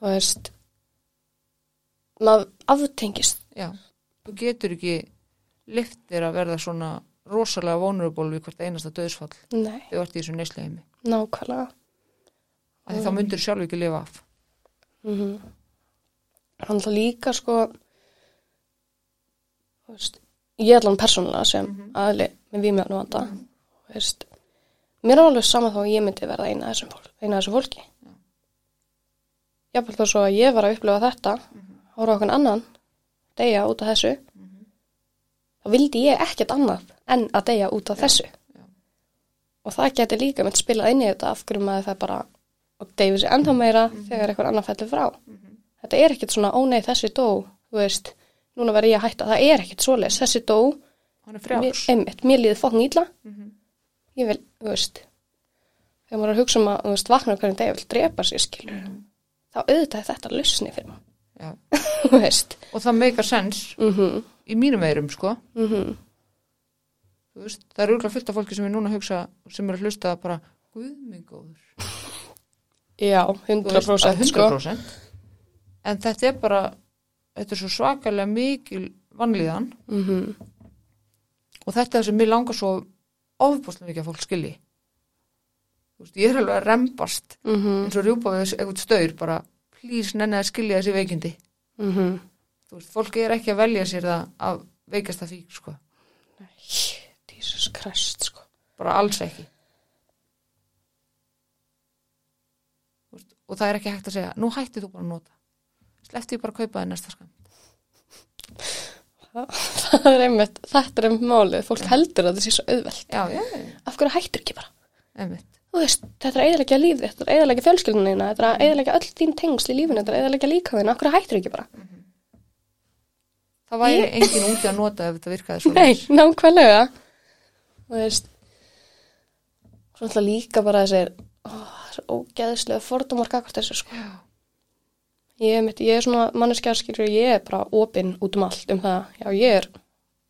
þú veist, maður aftengist. já, þú getur ekki liftir að verða svona rosalega vulnerable við hvert einasta döðsfall Nei, þú ert í þessu neysleimi nákvæmlega. af því þá myndir sjálf ekki lifa af. Mm Hann það líka sko veist, ég er allan persónulega sem Mhm. aðli með vímjöfnu vanda. Þú veist, mér er alveg sama þá að ég myndi verða eina þessum, fólk, eina þessum fólki. Jafnvel þó svo að ég var að upplifa þetta hóra okkur annan deyja út af þessu þá vildi ég ekkert annað en að deyja út af þessu. já. og það geti líka mynd spilað inn í þetta af hverju maður það bara og deyfið sér ennþá meira þegar eitthvað annar fellur frá. Þetta er ekkert svona, ó nei þessi dó þú veist, núna verð ég að hætta. Það er ekkert svoleiðis, þessi dó er einmitt, mér líði fokkin ítla Mhm. ég vil, þú veist þegar maður er að hugsa um að, þú veist, vakna hvernig degi vil drepa sér skilur þá auðvitað er þetta lausni fyrir maður já. og það meikar sens mhm, í mínum eirum sko. Mhm, Þú veist, það er auðvitað fullt af fólki sem er núna að hugsa sem er að hlusta bara guð minn góður. Já, Þú veist, 100% að sko. 100% en þetta er bara þetta er svo svakalega mikil vannlíðan mhm, og þetta er það sem mér langar svo ofbúslega mikið að fólk skilji. Veist, ég er alveg að rembast mhm, eins og rjúpa við eitthvað staur bara please nenni að skilja þessi veikindi. Mhm. Þú veist, fólk er ekki að velja sér það að veikast það fík sko, Jesus Christ sko. Bara alls ekki. Veist, og það er ekki hægt að segja nú hætti þú bara að nota. Sleppti ég bara að kaupa það næsta skam það er einmitt, þetta er einmitt málið. Fólk heldur að það sé svo auðvelt. Já, já, já, af hverju hættur ekki bara? Einmitt veist, þetta er eðalega lífið, þetta er eðalega fjölskyldunina þetta er eðalega öll þín tengsl í lífinu þetta er eðalega líka þín, hverju hættur ekki bara? Það væri engin úti að nota ef þetta virkaði svo nei, nákvæmlega. Þú veist svo ætla líka bara þessir ó, þessir ógeðslega fordómar gagvart þessu sko. Já, ég, mitt, ég er svona manneskja skilur ég er bara opinn út um allt um það. Já ég er,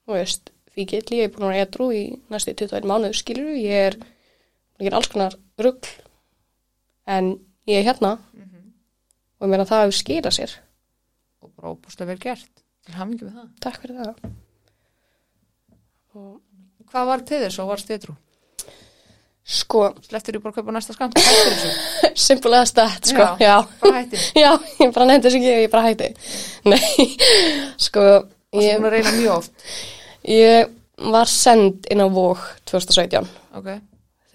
þú veist fíkill, ég er búin að vera edru í næstu 21 mánuð skilur, ég er ég er alls konar rugl. En ég er hérna. Og ég meina það hefur skilað sér. Og bara óbúslega vel gert. Til hamingi með það. Takk fyrir það. Og hvað var til þess og var stétrú? sko, Sleftur ég bara að kaupa næsta þessu? simpulega stætt sko, Já. já, Bara hættir. já, ég bara nefndi þessu ekki og ég bara hætti. Nei, sko ég, sem að reyna mjög oft. ég var send inn á Vóg 2017 Ok.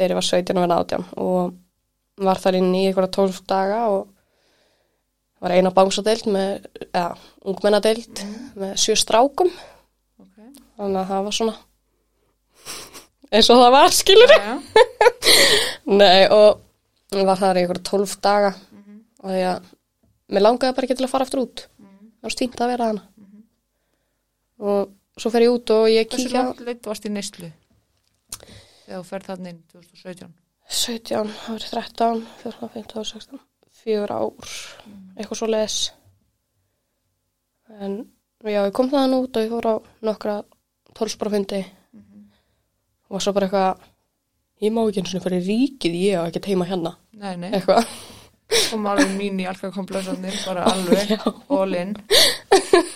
Þegar ég var 17 og verið 18 og var þar inn í einhverja 12 daga og var eina bangsadeild með, eða, ungmennadeild með sjö strákum. Ok. þannig að það var svona eins og það var, skilur Já, já. Nei, og var þar í einhverja 12 daga. Og því að mér langaði bara ekki til að fara aftur út. Það var stínt að vera hana og svo fer ég út og ég kíkja langt leitt varst í neyslu? Þegar þú ferð þarna inn 2017. 17, það var 13, 14, 15, 16 fjögur ár, eitthvað svo les en já, ég kom þaðan út og ég fór á nokkra tólsbarafundi og var svo bara eitthvað ég má ekki eins og fyrir ríkið ég á ekki heima hérna. Nei, nei. eitthvað, Kom alveg mín í alkakomplexarnir, bara alveg, all in.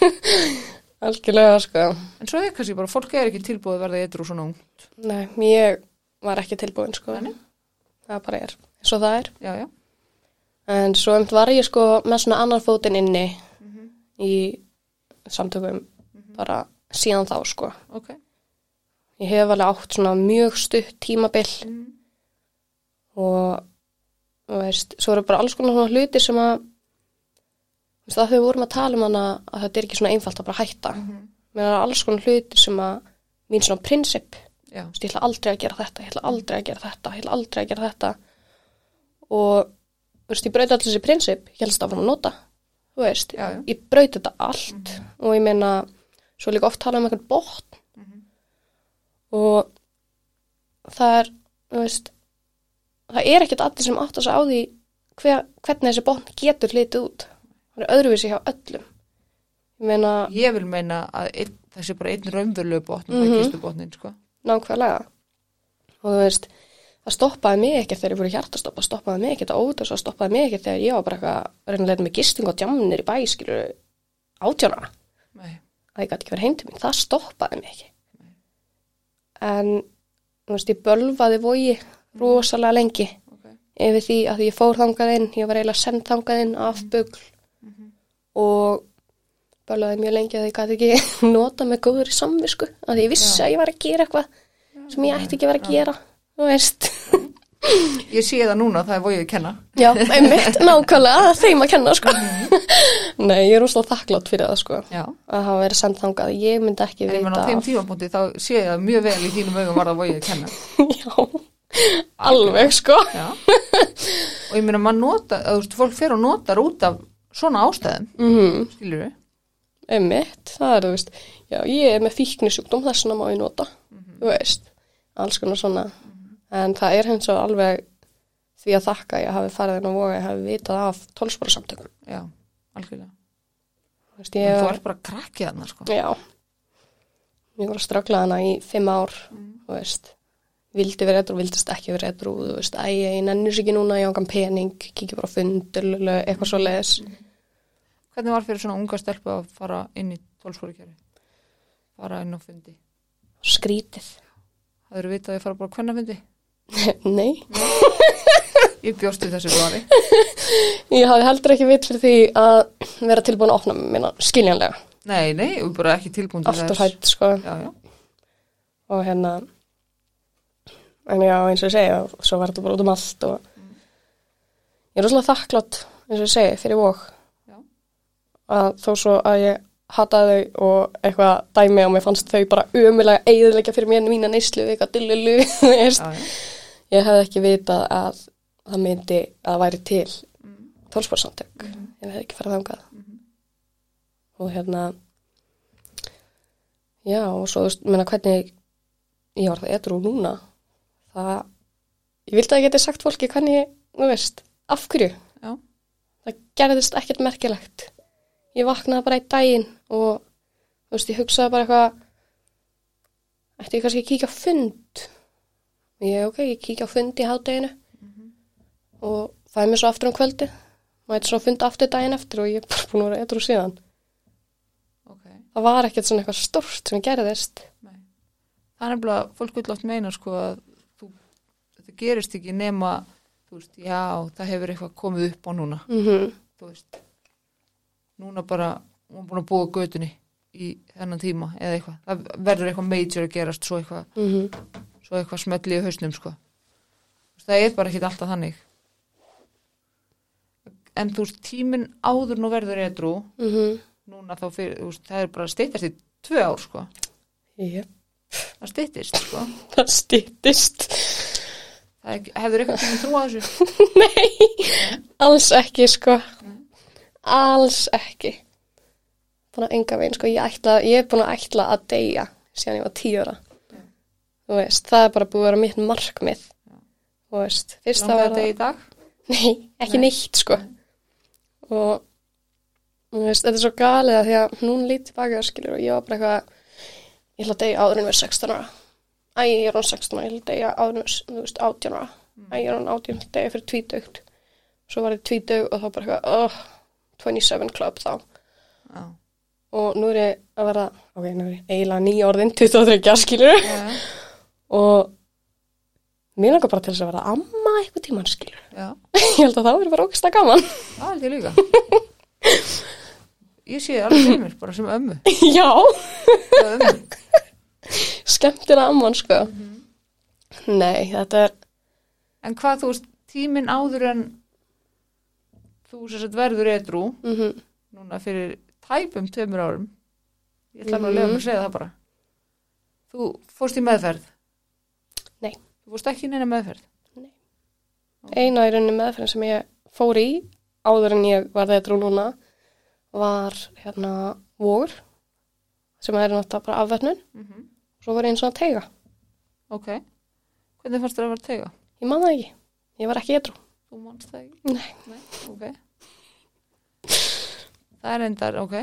algjörlega sko En svo er kannski bara, fólk er ekki tilbúið að verða eitthvað svona ung. nei, ég var ekki tilbúin sko nei. það bara er, eins og það er Já, já. en svo einmitt var ég sko með svona annan fótinn inni í samtökum bara síðan þá sko. ok. Ég hef alveg átt svona mjög stutt tímabil Mm. og þú veist, svo eru bara alls konar svona hluti sem að þegar við vorum að tala um hana að þetta er ekki svona einfalt að bara hætta. Mhm. mér er alls konar hluti sem að mín svona prinsip, ég ætla aldrei að gera þetta ég ætla aldrei að gera þetta, ég ætla aldrei að gera þetta. Og þú veist, ég braut allir þessi prinsip, ég helst áfram að nota þú veist, Já, já. ég braut þetta allt og ég meina, svo líka oft tala um einhvern botn. Mhm. og það er, þú veist það er ekkert allir sem átt að segja á því hver, hvernig þessi botn getur litið út það er öðruvísi hjá öllum. Meina, ég vil meina að einn, þessi bara einn raunverulegu botn, mm Mhm. -hmm. kistu botnin, sko. nákvæmlega. Og þú veist það stoppaði mig ekki þegar ég voru hjartastoppa stoppaði mig ekki þetta ótt og stoppaði mig ekki þegar ég var bara eitthvað að reyna að leita með gisting og djamnir í bæ skilur átjána Nei, að ég gæti ekki verið heim til mín, það stoppaði mig ekki. En þú veist, ég bölvaði vogi rosalega lengi ok. yfir því að ég fór þangað inn ég var eiginlega send þangað inn af bugl og bölvaði mjög lengi að ég gæti ekki nota með góður í samvisku að ég vissi að ég var að gera eitthvað sem ég ætti ekki að vera að gera þú veist Ég sé það núna, það er vóið að kenna. já, einmitt, nákvæmlega þeim að kenna sko nei, ég er rosalega þakklátt fyrir það sko Já. að hafa verið send þangað, ég myndi ekki En ég menn vita á þeim tímapunkti þá sé ég það mjög vel í þínum augum var það vóið að kenna. já, alveg sko Já. Og ég meina, maður nota, að, þú veist, fólk fer og notar út af svona ástæðum, mhm. skilur við? Einmitt, það er, þú veist, já, ég er með fíknisjúkdóm, þess vegna má ég nota, Mhm. þú veist, alls konar svona, en það er hins og alveg því að þakka ég hafi farið inn á voga, ég hafi vitað af tólspara samtökum, Já, algjörlega. þú veist, En ég, ert bara krakkið þarna, sko. já, ég var að ströggla hana í fimm ár, þú veist, vildi vera eitthvað, vildist ekki vera eitthvað, þú veist, æ, ég nennir sér ekki núna, ég ángan pening, kikið bara fund, eitthvað svo leiðis, Hvernig var fyrir svona unga stelpu að fara inn í tólspórikjari? Fara inn á fundi? skrítið, Það eru vitað að ég fara bara hvenna fundi? nei, Ég bjóst við þessu blari. ég hafi heldur ekki vit fyrir því að vera tilbúin að opna minna, skiljanlega. Nei, nei, er bara ekki tilbúin til allt og hætt sko Já, já. og hérna en já eins og ég segja svo var þetta bara út um allt og ég er rosalega þakklátt eins og ég segi fyrir Já. Að þó svo að ég hataði þau og eitthvað dæmi og mér fannst þau bara umulega eigðilega fyrir mér mína neyslu eitthvað dillulu ég hefði ekki vitað að það myndi að það væri til Mm. tólsporsamtök ég hefði ekki farið þangað. Og hérna já og svo menna hvernig ég var það edru núna það ég vildi að ég geti sagt fólki hvernig, þú veist, af hverju? Já. það gerðist ekkert merkilegt ég vaknaði bara í daginn og þú veist, ég hugsaði bara eitthvað ætti ég kannski að kíkja á fund ég, ok, ég kíkja á fund í hádeginu og fæði mér svo aftur um kvöldi mæti svo funda aftur daginn eftir og ég er bara búin að vera edru síðan Ok. það var ekkert svona eitthvað stórt sem gerðist Nei. Það er nefnilega, fólk vil oft meina sko að þú, þetta gerist ekki nema, þú veist, já, það hefur eitthvað komið upp á núna, mm þú veist. Núna bara, hún er búin að búa á götunni í þennan tíma eða eitthvað. Það verður eitthvað major að gerast, svo eitthvað, -hmm. svo eitthvað smelli í hausnum, sko. Það er bara ekki alltaf þannig. En þú veist, tíminn áður nú verður edru, Mm -hmm. núna þá fyrir, þú veist, það er bara steytast í tvö ár, sko. Yep. Það steytist, sko. það stýttist Það hefur eitthvað tíminn trú á þessu? nei, alls ekki sko alls ekki. Búin að enga veginn sko ég, ætla, ég er búin að ætla að deyja síðan ég var tíu ára. Þú veist, það er bara búið að vera mitt markmið. Veist, fyrst það Langar var þetta í dag? Nei, ekki Nei. neitt sko. Og þú veist, þetta er svo galið að því að hún lít tilbaka skilur og ég var bara eitthvað ég ætla að deyja áður en við 16 ára. Æ, ég er hún 16 ára, ég ætla að deyja áður en veist, 18 ára. Æ, ég er hún 18, ég ætla að deyja fyrir tvítugt svo var ég tvítug og þá bara eitthvað oh, 27 club þá Já. og nú er ég að vera ok, nú er ég eiginlega nýja orðin 23 skilur Já, og mér langar bara til þess að vera amma eitthvað tíman skilur já, ég held að það verður bara ógst að gaman það held ég líka. ég sé alveg fyrir mér, bara sem ömmu. Já, ömmu. skemmtina amman sko. Nei, þetta er, En hvað þú veist, tíminn áður en þú sagt verður edru, mm núna fyrir tæpum tveimur árum, ég ætla alveg að lega mig að segja það bara. Þú fórst í meðferð? Nei. Þú fórst ekki neina meðferð? eina í rauninni meðferðin sem ég fór í áður en ég var þetta núna var hérna vor sem er náttúrulega bara afverðnun Mm -hmm. svo var ég einn svona teiga Ok. Hvernig fannst þér að vera tega? ég man það ekki, ég var ekki eitthrú Þú manst það ekki? Nei. Nei, ok. Það er endar, ok.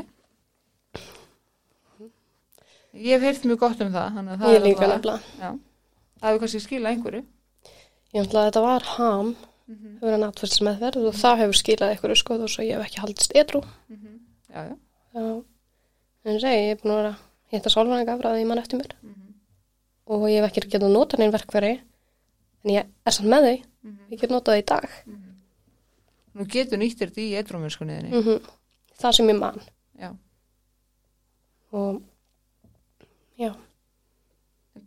Ég hef heyrt mjög gott um það, að það ég er líka nefnilega. Það hefur kannski skilað einhverju. ég náttúrulega þetta var ham Mm -hmm. hefur hann atfyrsmeðferð og það hefur skilað eitthvað sko þó svo ég hef ekki haldist eitthrú Já, já. Já, en segi, ég er búin að vera að hitta sálfræðinga frá því ég mann eftir mér Mm og ég hef ekki getað að nota neinn verkveri en ég er samt með þau -hmm. ég get notað þau í dag Nú getur nýttir þetta í eitruminskunniðinni. Mm það sem ég man. Já. og já.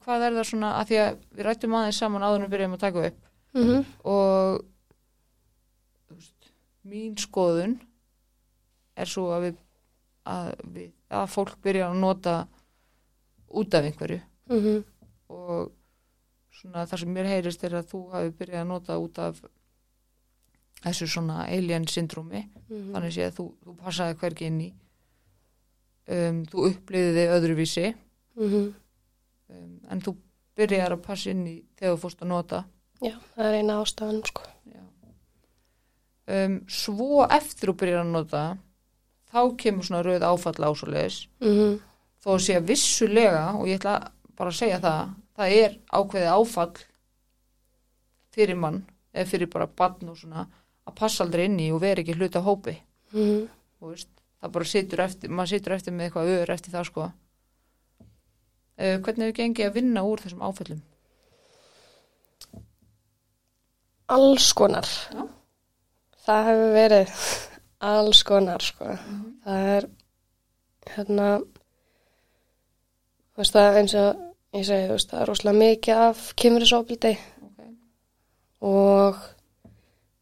Hvað er það svona, að því að við rættum aðeins saman áður en við byrjum að taka upp. Mm og þú veist, mín skoðun er svo að við að, við, að fólk byrja að nota út af einhverju. -hmm. og svona það sem mér heyrist er að þú hafi byrjað að nota út af þessu svona alien syndrómi. Mhm. þannig sé að þú, þú passaði hvergi inn í. Um, þú upplýði þig öðruvísi. Mhm. um, en þú byrjar að passa inn í þegar þú fórst að nota. Já, það er eina ástæðan sko. Um, svo eftir þú byrjar að nota þá kemur svona rauð áfall ásóleis mm þó að sé að vissulega og ég ætla bara að segja það það er ákveðið áfall fyrir mann eða fyrir bara barn og svona að passa aldrei inn í og vera ekki hluta hópi -hmm. og veist, það bara situr eftir maður situr eftir með eitthvað öður eftir það sko uh, hvernig hefur gengið að vinna úr þessum áföllum alls konar Já. það hefur verið alls konar sko. það er hérna veist það eins og ég segi, veist, það er rosalega mikið af kymrisofbildi okay. og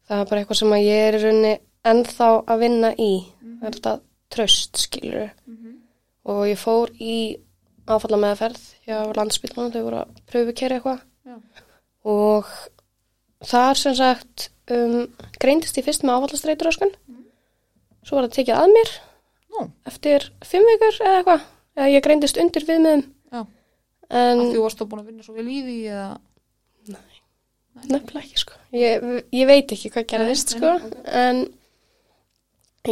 það er bara eitthvað sem að ég er í rauninni ennþá að vinna í. Það er þetta tröst skilur og ég fór í áfalla meðferð hjá landsbytlanum þau voru að pröfu kæra eitthvað. Já. og þar sem sagt um, greindist ég fyrst með áfallastreitur öskun svo var það tekið að mér. Nú. eftir fimm vikur eða eitthvað. Ég greindist undir viðmiðum. En þú varst þá búin að vinna svo vel í því eða nefnilega ekki sko. Ég, ég veit ekki hvað gerðist sko. nei, ok. en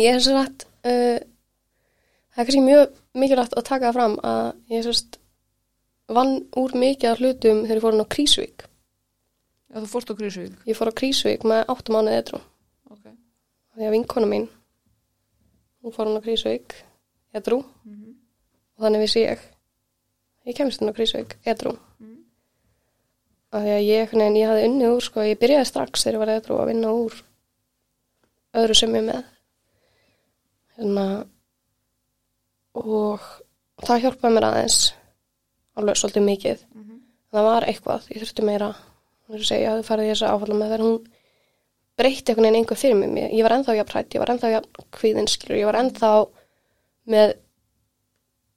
ég er sem sagt uh, það er kannski mjög mikilvægt að taka það fram að ég sérst vann úr mikið af hlutum þegar ég fór hann á Krísvík Já, þú fórst á Grísvík ég fór á Krísvík með 8 mánuði eitthrú okay. því að vinkona mín hún fór hann á Krísvík eitthrú mm og þannig vissi ég. Ég kemst hann á Krísvík því að ég, nein, ég hafði unnið úr sko, ég byrjaði strax þegar ég var eitthrú að vinna úr öðru sem ég með. Hérna og það hjálpaði mér aðeins alveg svolítið mikið. Mhm. það var eitthvað, ég þurfti meira segja, ég hafði farið í þessa áfalla með þegar hún breytti einhvern veginn einhver fyrir mig. Ég var ennþá jafn hrætt, ég var ennþá jafn kvíðin skilur, ég var ennþá með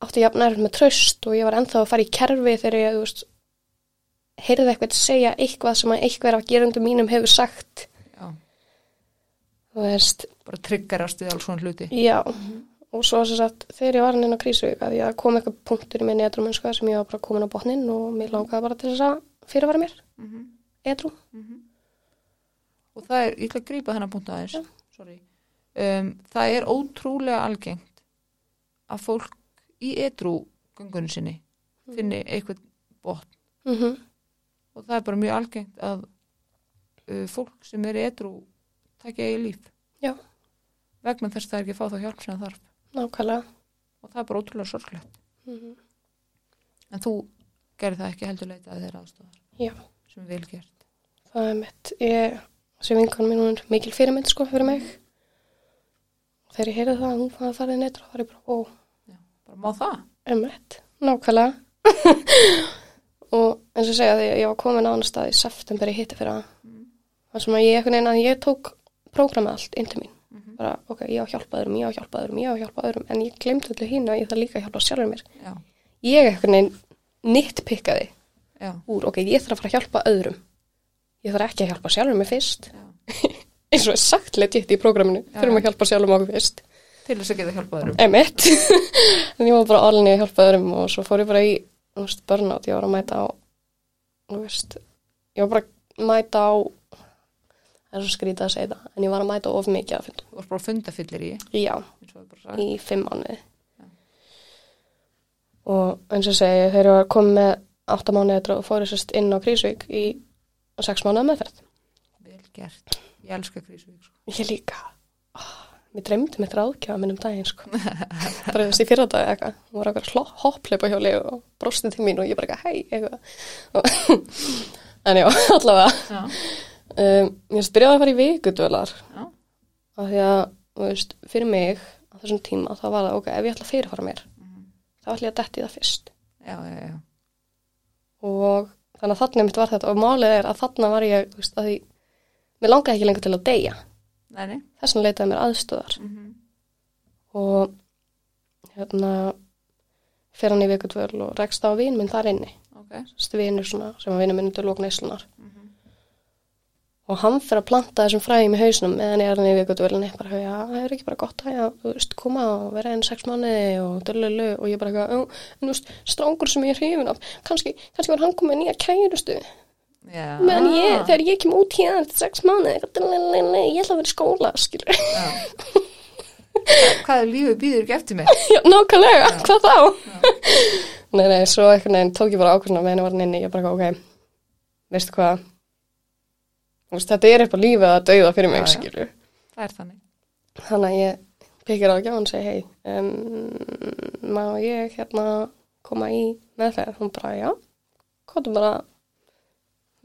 átti jafn nærið með tröst og ég var ennþá að fara í kerfi þegar ég, þú veist heyrði eitthvað segja eitthvað sem að eitthvað af gerundum mínum hefur sagt. Já, veist, bara triggerast við alls svona hluti. Já. Og svo sem sagt, þegar ég var inn á krísuvík að ég kom eitthvað punktur í minni edrum sem ég var bara komin á botnin og mér langaði bara til þess að fyrirvara mér. Mm -hmm. edru og það er, ég ætla að grípa þennan punkt aðeins. Sorry. Um, það er ótrúlega algengt að fólk í edru göngunum sinni finni eitthvað botn. Mm -hmm. Og það er bara mjög algengt að uh, fólk sem er edru takja eigi líf. Já. vegna þess að það er ekki að fá þá hjálp sem það þarf. Nákvæmlega. Og það er bara ótrúlega sorglegt. Mm en þú gerir það ekki heldur leita að þeirra aðstofar Já. sem er vel gert. Það er mitt ég, sem vinkan mín hún er mikil fyrirmynd sko fyrir mig. Þegar ég heyrði það að hún fann að fara í neitra, þá var ég bara, ó, bara má það. Emmett, nákvæmlega og eins og segja því að ég var komin á annar stað í september í hitti fyrir að þar sem að ég einhvern veginn að ég tók prógramið allt inn til mín. Bara ok, ég á að hjálpa öðrum, ég á að hjálpa öðrum, ég á að hjálpa öðrum en ég glemdi öllu hínu að ég þarf líka að hjálpa sjálfur mér. Já, ég einhvern veginn nittpikkaði já, úr ok, ég þarf að fara að hjálpa öðrum. Ég þarf ekki að hjálpa sjálfur mér fyrst. Eins og sagt legit í prógraminu. Þurfum að hjálpa sjálfum okkur fyrst. Til þess að geta hjálpað öðrum. En ég var bara alveg að hjálpa öðrum og svo fór ég bara í veist, burnout, ég var að mæta á veist, ég var bara að mæta á það er svo skrítið að segja það, en ég var að mæta of mikið að fundum, þú varst bara í? Já, eins og við bara sagði. í fimm mánuði. Og eins og segi þegar ég var komið með átta mánuði eftir og fór ég sérst inn á Krísvík í sex mánuða meðferð. Vel gert, ég elska Krísuvík sko. ég líka mér dreymdi mitt ráðkjáða minn um daginn sko. bara þessi fyrra dag eitthvað. Hún var eitthvað hoppleipa hjóli og brosti til mín og ég bara eitthvað hei eitthvað. En já, allavega. Já, um, ég byrjaði að fara í vikudvölar. Já, af því að, þú veist, fyrir mig á þessum tíma þá var það, ok, ef ég ætla að fyrirfara mér þá ætla ég að detti það fyrst. Já, já, já. og þannig að þannig mitt var þetta. Og málið er að þannig var ég, þú veist, að því mér langaði ekki lengur til að deyja Nei, þess vegna leitaði mér aðstöðar Mm og hérna fer hann í vikudvöl og rekst á vin minn þar inni. Ok. þessi vinur svona sem var vinur minn til lók neyslunar Mhm. og hann fyrir að planta þessum fræðum í hausnum meðan ég er hann í vikudvölinni bara, já, það er ekki bara gott að þú veist, koma og vera enn sex mánuði og dörlulu og ég bara, eitthvað, "Jú, en þú veist, strákur sem ég er hrifin af kannski, kannski var hann komið nýja kærustu Já. meðan ég, þegar ég kem út hérna eftir sex dörlulu, ég ætla að vera í skóla skilur, Já. Hvað er lífið býður ekki eftir mig? já, nákvæmlega, hvað þá nei, nei, svo eitthvað neginn tók ég bara ákveðna meðan ég var hann inni, ég bara, ok veistu hvað veist, þetta er eitthvað lífið að dauða fyrir mig, Já, já. skilur Það er þannig. Þannig að ég pekir á gjáðan og segi, hei, um, má ég hérna koma í meðferð? Hún bara, já, bara, þú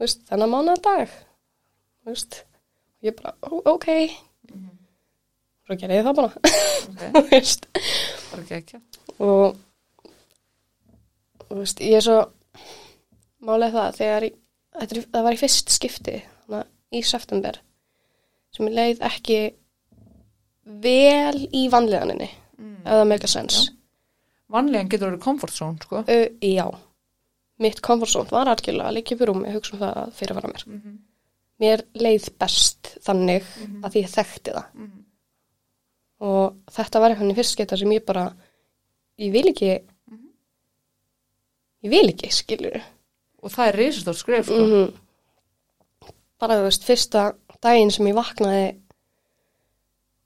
veist, þennan mánuða dag, þú veist, og ég bara, ok, svo gerði ég það bara, Ok, þú veist, ekki ekki. og, veist, ég er svo, málið það, þegar ég, það var í fyrst skipti, þannig að í september, sem ég leið ekki vel í vanleganinni, Mm. ef það meika sens. Já. Vanlegan getur verið comfort zone, sko. Uh, já, mitt comfort zone var algjörlega að liggja upp í rúmi, hugsa um það að fyrirfara mér. Mm -hmm. Mér leið best þannig Mhm. að því ég þekkti það. Mm -hmm. Og þetta var eitthvað í fyrst geta sem ég bara, ég vil ekki, Mhm. ég vil ekki, skilur. Og það er risastórt skref, sko. Mm Bara þú veist, fyrsta daginn sem ég vaknaði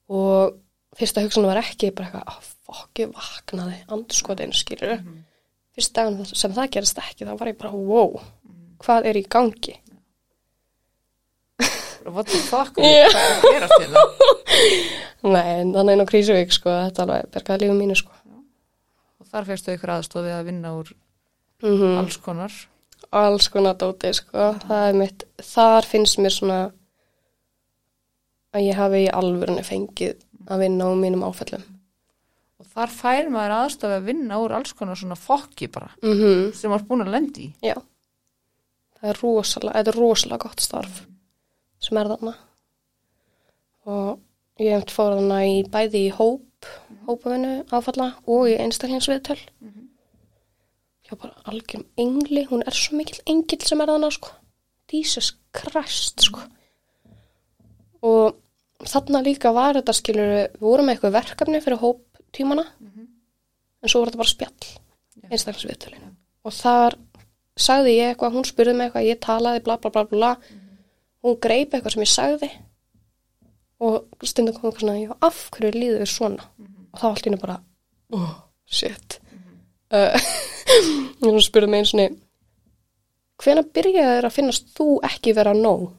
og fyrsta hugsun var ekki bara eitthvað, ah, fokk, ég vaknaði, andurskotin, skilur. Fyrsta daginn sem það gerist ekki, þá var ég bara, wow, hvað er í gangi? What the fuck, Já. hvað er að gera til það? Nei, þannig á Krísuvík, sko, þetta alveg bergaði lífið mínu, sko. Og þar fyrstu ykkur aðstofið að vinna úr Mm alls konar. Alls konar dóti, sko, það er mitt, þar finnst mér svona að ég hafi í alvörunni fengið að vinna á mínum áfællum. Þar fær maður aðstofið að vinna úr alls konar svona fokki bara, Mm sem maður er búin að lendi í. Já, það er rosalega, þetta er rosalega gott starf sem er þarna. Og ég hef fór þarna í bæði í hóp, hópavinnu áfalla og í einstaklingsviðtöl. Já, bara algjörum engli, hún er svo mikill engill sem er þarna, sko. Jesus Christ, sko. Og þarna líka var þetta, skilur, við vorum með eitthvað verkefni fyrir hóptímana, en svo var þetta bara spjall, einstaklingsviðtölinu. Og þar sagði ég eitthvað, hún spurði mig eitthvað, ég talaði bla bla bla bla, hún greip eitthvað sem ég sagði og stundum kom eitthvað svona, af hverju líður við svona? Og þá allt í henni bara, oh, shit. Uh, hún spurði mig eins og niður, hvenær byrjaði þér að finnast þú ekki vera nóg?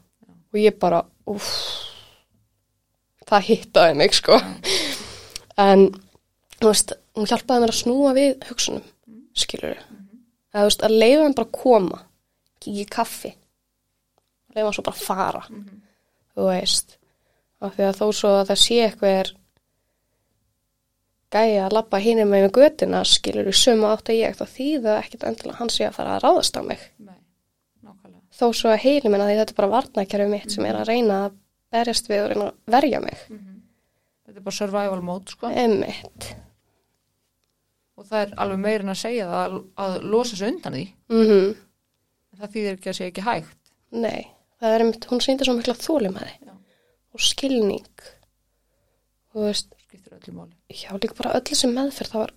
Og ég bara, uff, það hittaði mig, sko. En, veist, hún hjálpaði mér að snúa við hugsunum, skilur við. Eða, þú veist, að leiða hann bara að koma, í kaffi, leiða hann svo bara að fara, þú veist. Af því að þó svo að það sé eitthvað gæja að labba hínum með götina skilur við sömu átt að ég þá þýða ekkit endilega hann sé að fara að ráðast á mig nei, þó svo að heili minna því þetta er bara varnakerfi mitt sem er að reyna að berjast við og reyna að verja mig Þetta er bara survival mode, sko. emmitt Og það er alveg meirin að segja það að, að losa sig undan því. mm Það þýðir ekki að segja ekki hægt. nei, það er einmitt, hún sýndi svo mikla þólimæði Já. og skilning og þú veist, öllu já líka bara öll þessi meðferð það var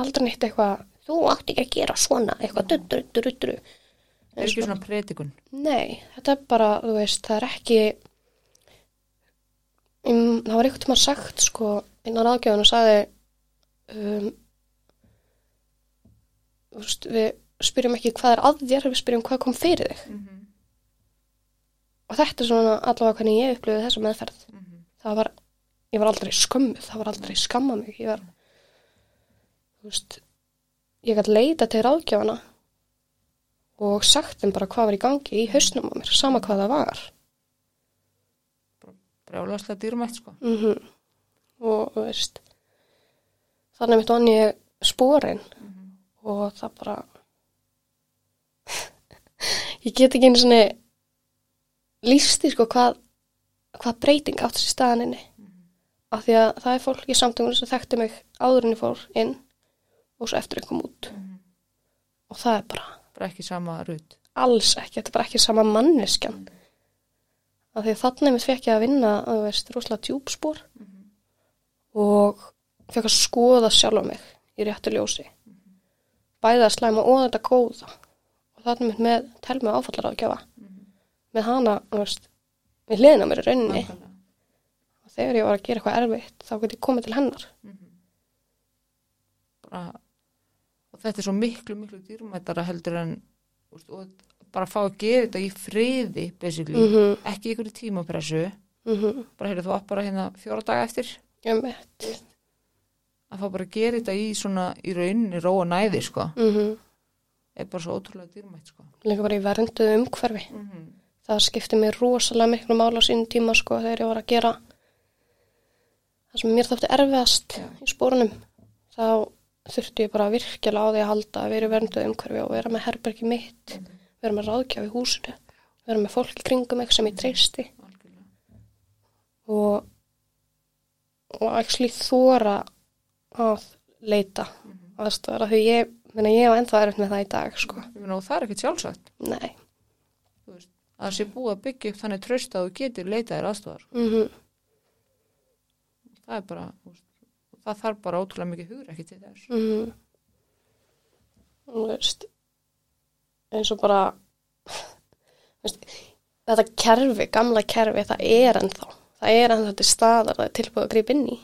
aldrei neitt eitthvað þú átti ekki að gera svona, eitthvað dutru, dutru, dutru Það er ekki svona predikun. Nei, þetta er bara, þú veist, það er ekki um, það var einhvern tíma sagt, sko innan aðgjöðun og sagði um, veist, við spyrjum ekki hvað er að þér, við spyrjum hvað kom fyrir þig. Mm -hmm. og þetta er svona allavega hvernig ég upplifði þessa meðferð. Það var, ég var aldrei skömmuð það var aldrei skamma mig. Ég var, þú veist ég gæti leita til ráðgjöfana og sagt þeim bara hvað var í gangi í hausnum á mér, sama hvað það var. Brjálaslega dýrmætt, sko. mm og þú veist þannig mitt vann ég spórin og það bara ég get ekki einu svona lísti sko hvað hvað breyting átt þessi staðaninni af því að það er fólk í samtökunum sem þekkti mig áður en ég fór inn og svo eftir kom út. Og það er bara Bara ekki sama rutt. alls ekki, þetta er bara ekki sama manneskjan. Af því að þannig mitt fekk ég að vinna að þú veist, rosalega djúpspor. Og fekk að skoða sjálfa mig í réttu ljósi bæða að slæma og þetta góða og þannig mitt með telmi áfallar að gefa með hana, þú veist við hliðina á mér í rauninni. Nákvæmlega. og þegar ég var að gera eitthvað erfitt þá get ég komið til hennar. Bara, og þetta er svo miklu, miklu dýrmættara heldur en úst, og bara fá að gera þetta í friði, basically. mhm, Ekki í ykkur tímapressu. mhm, Bara heyrðu þú átt bara hérna fjóra daga eftir. ég veit Að fá bara að gera þetta í svona, í rauninni róa næði, sko. mhm, Er bara svo ótrúlega dýrmætt, sko. líka bara í vernduðu umhverfi Mm -hmm. það skipti mér rosalega miklu mála á sínum tíma sko þegar ég var að gera það sem mér þótti erfiðast Já. í spórunum þá þurfti ég bara virkilega á því að halda að vera í vernduð umhverfi og vera með herbergi mitt vera með ráðgjafi í húsinu vera með fólk í kringum mig sem ég treysti og og actually þóra að leita aðstæðara því ég, minna, ég var ennþá erfitt með það í dag sko, og það er ekkert sjálfsagt. nei Þú veist, að það sé búið að byggja upp þannig tröst að þú getur leitað þér aðstofar. mm Það er bara, það þarf bara ótrúlega mikið hugur ekki til þess. Mm. Þú veist, eins og bara, veist, þetta kerfi, gamla kerfi, það er ennþá. Það er ennþá til staðar, það er tilbúið að grípa inn í.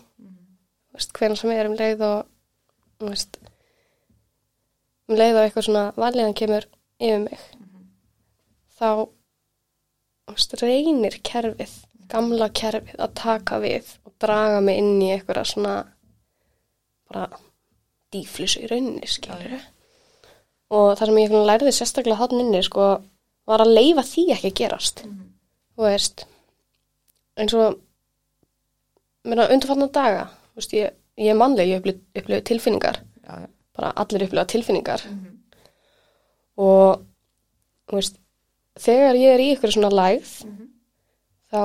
Hvernig sem er um leið og, veist, um leið og eitthvað svona vanlíðan kemur yfir mig, þá, þú veist, reynir kerfið, gamla kerfið að taka við og draga mig inn í eitthvað svona, bara dýflis í rauninni, skilur og það sem ég lærði sérstaklega hann inni, sko, var að leifa því ekki að gerast. Þú veist eins og undarfallna daga veist, ég, ég er mannleg, ég upplif tilfinningar. Já, já. bara allir upplifa tilfinningar. Og þú veist, þegar ég er í ykkur svona lægð þá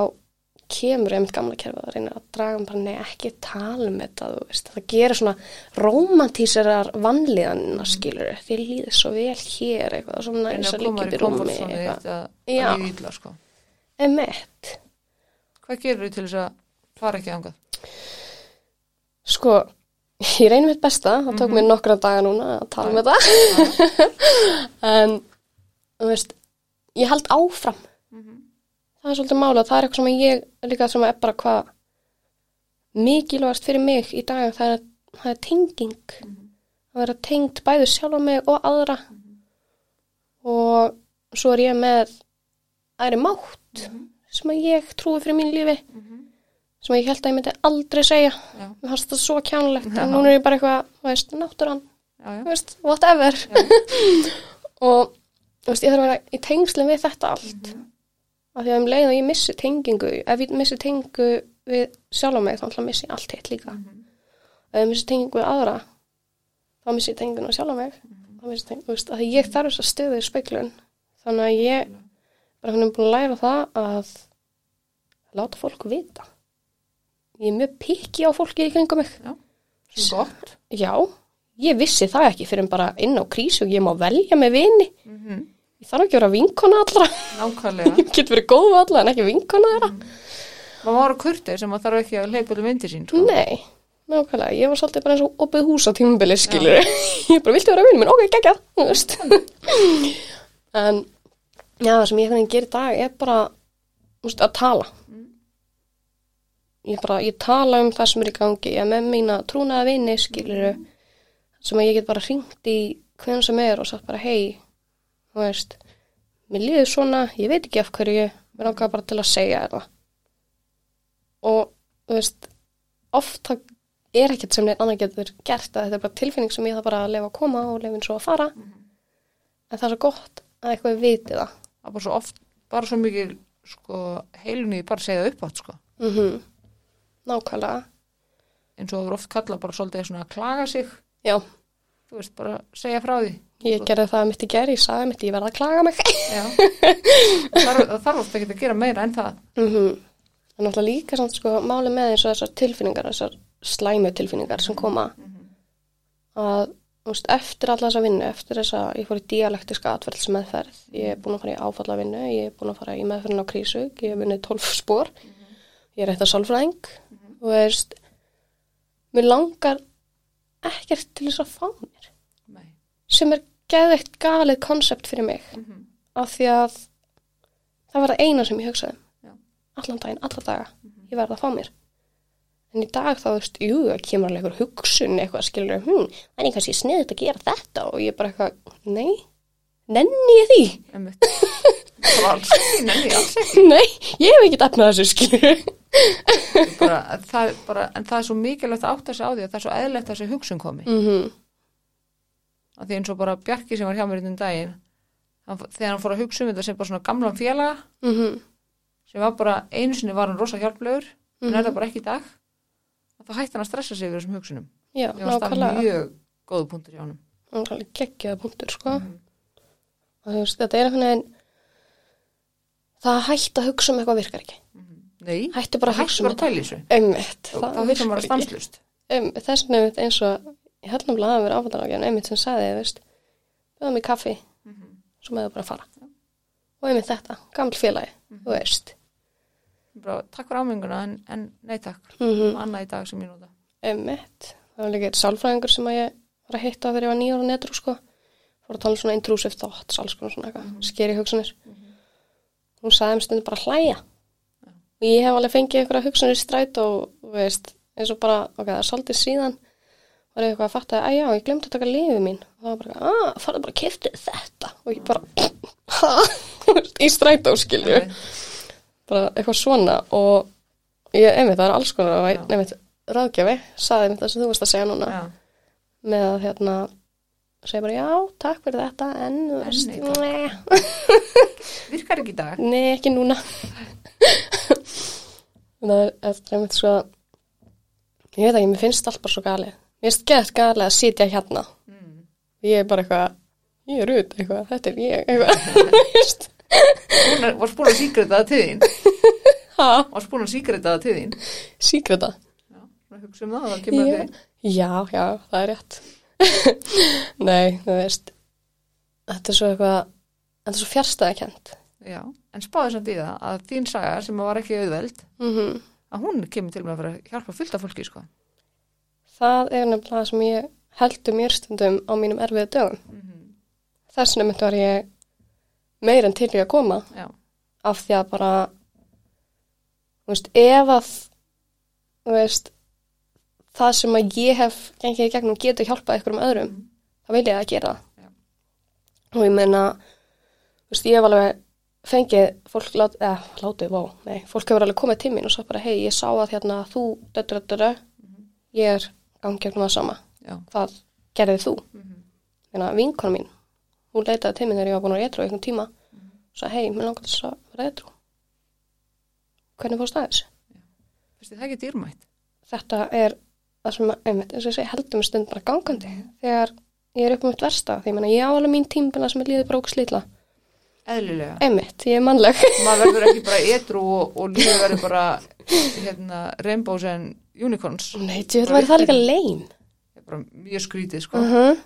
kemur einmitt gamla kerfið að reyna að draga mig bara nei ekki tala um þetta veist, það gerir svona romantíserar vanlíðanina skilur þér líður svo vel hér eitthvað svona eins liggja þér í rúmi Já. illa, sko. emitt, Hvað gerir þú til þess að fara ekki þangað? Sko ég reynir mitt besta, það tók mér nokkra daga núna að tala um þetta. En þú veist ég held áfram. Það er svolítið mála, það er eitthvað sem ég líka sem er bara hvað mikilvægast fyrir mig í dag það er, það er tenging. Að vera tengt bæði sjálf mig og aðra. Og svo er ég með æri mátt sem að ég trúi fyrir mín lífi sem ég held að ég myndi aldrei segja. Mér fannst það svo kjánulegt Já. en núna er ég bara eitthvað, þú veist, náttúran. Já, já. þú veist, whatever. Og þú veist, ég þarf að vera í tengslum við þetta allt. Af því að um leið og ég missi tengingu ef ég missi tengingu við sjálf á mig þá ætla að missi allt hitt líka. Ef ég missi tengingu við aðra þá missi ég tengingu við sjálfa mig. Þá missi tengingu, þú veist, að ég þarf þess að stöðu í speiklun þannig að ég bara hann er búin að læra það að láta fólk vita ég er mjög pikki á fólki í kringum mig. Svo gott. já, ég vissi það ekki fyrir en bara inn á krísu og ég má velja með vini. Mm ég þarf ekki að vera vinkona allra. Nákvæmlega. ég get verið góð við alla en ekki vinkona þeirra. Maður var að kurti sem maður þarf ekki að leipa um myndi sín, sko. Nei, nákvæmlega, ég var svolítið bara eins og opið hús á tímubili, skilur ég bara, viltu vera vinur minn, ok, veist. En, já, það sem ég gerir í dag er bara, að tala ég bara, ég tala um það sem er í gangi ég er með mína trúnaða vini, skilur sem að ég get bara hringt í hvernig sem er og sagt bara, hei þú veist, mér líður svona ég veit ekki af hverju, mér langar bara til að segja þetta. Og þú veist, oft það er ekkert sem neitt annar getur gert að þetta er bara tilfinning sem ég það bara að lefa að koma og lefin svo að fara. En það er svo gott að eitthvað viti það. Það er bara svo oft, bara svo mikið, sko, heilunni bara segja upp átt, sko. mm nákvæmlega. Eins og það er oft kallað bara svolítið svona að klaga sig, já, þú veist, bara segja frá því. ég gerði það mitt í geri, ég sagði mitt, ég verði að klaga mig. Já. það þarf, það þarf oft ekki að gera meira en það. mm -hmm. en náttúrulega líka samt sko máli með eins og þessar tilfinningar þessar slæmu tilfinningar sem koma. Að þú veist, eftir alla þessa vinnu, eftir þessa ég fór í dialektiska atverðsmeðferð ég er búin að fara í áfalla vinnu, ég er búin að fara í meðferðin á krísu, ég hef vunnið 12 spór ég er eitt af sálfræðing og veist mér langar ekkert til þess að fá mér Nei. sem er geðveikt galið konsept fyrir mig Mhm. af því að það var það eina sem ég hugsaði um. Já. allan daginn, alla daga ég verði að fá mér en í dag þá veist, jú, það kemur alveg einhver hugsun eitthvað skilur, hm, það er kannski sniðið að gera þetta og ég bara eitthvað, nei nenni ég því? nei, ég hef ekki efnað þessu skilur Bara, það, bara, en það er svo mikilvægt að átta sig á því að það er svo eðlegt að þessi hugsun komi. mm -hmm. Af því eins og bara Bjarki sem var hjá mér í þinn daginn, hann, þegar hann fór að hugsa um þetta sem bara svona gamlan félaga, Mm sem var bara, einu sinni var hann rosa hjálplegur, en Mhm. er það bara ekki í dag, þá hætti hann að stressa sig yfir þessum hugsunum. já, nákvæmlega mjög góðu punktur hjá honum. það er alveg geggjaða punktur sko Mhm. og þú veist, þetta er einhvern veginn það að hætta að hugsa um eitthvað virkar ekki. Nei, hættu bara að hætti hugsa um bara að pæla í þessu. einmitt, Þá þá hugsa maður stanslust. um, þess einmitt eins og ég held náttúrulega að vera áfættanagjan einmitt sem sagði, veist bjöðum í kaffi, svo með það bara að fara. Og einmitt þetta, gaml félagi þú veist. Bara, takk fyrir ámynguna, en, en nei takk. mm Annað í dag sem ég nota. einmitt, það var líka eitt sálfræðingur sem ég var að hitta þegar ég var nýjára netru sko, fór að tala um svona intrusive thoughts, alls konar svona eitthvað, skeri hugsanir hún sagði um stundum bara hlæja. Og ég hef alveg fengið einhverja hugsanir í stræt og veist, eins og bara ok, það er svolítið síðan var ég eitthvað að fatta að já, ég glemdi að taka lífið mín. Og það var bara, að, farðu bara að kefti þetta. Og ég bara, ha? Í strætó skilju Einmitt. bara eitthvað svona. Og ég, einmitt, það er alls konar Já. einmitt, ráðgjafi, saði einmitt það sem þú veist að segja núna. Með að hérna segja bara já, takk fyrir þetta en nei, virkar ekki í dag. nei, ekki núna það er eftir einmitt svo ég veit ekki, mér finnst allt bara svo galið mér finnst gett galið að sitja hérna Mm. ég er bara eitthvað, ég er út eitthvað, þetta er ég eitthvað, veist Búin að- Varst búin að síkrita það til þín? ha, Varst búin að síkrita það til þín? síkreta Já, hugsa um það, það kemur að þig. já, já, það er rétt nei, þú veist þetta er svo eitthvað þetta er svo fjárstæðakent Já, en spáði samt í það að þín saga sem var ekki auðveld, mm að hún kemur til með að að hjálpa fullt af fólki, sko. það er nefnilega það sem ég heldur mér stundum á mínum erfiðu dögum. Mm þess vegna myndi var ég meir en til í að koma. Já, af því að bara þú veist, ef að þú veist það sem að ég hef gengið í gegnum getur hjálpað einhverjum öðrum þá vil ég að gera það Já. og ég meina þú veist, ég hef alveg fengið fólk lát, eða, látið, vá, nei fólk hefur alveg komið til mín og sagt bara, hei, ég sá að hérna þú, döttur, döttur, ég er gangi gegnum það sama, já. hvað gerðið þú? Mm Þannig að vinkona mín, hún leitaði til mér þegar ég var búin að rétru einhvern tíma og sagði, hei, mér langar þess að rétru. Hvernig fórst það þessu? Það ekki dýrmætt? Þetta er það sem, einmitt, eins og ég segi, heldur mig stund bara gangandi þegar ég er upp um mitt versta. Því meina, ég á alveg mín tímbina sem er líðið okkur slítla eðlilega. Einmitt, ég er mannleg. Maður verður ekki bara etru og, og lífið verður bara hérna, rainbows and unicorns. Nei, þetta væri það líka leim það er bara mjög skrítið sko. Uh -huh.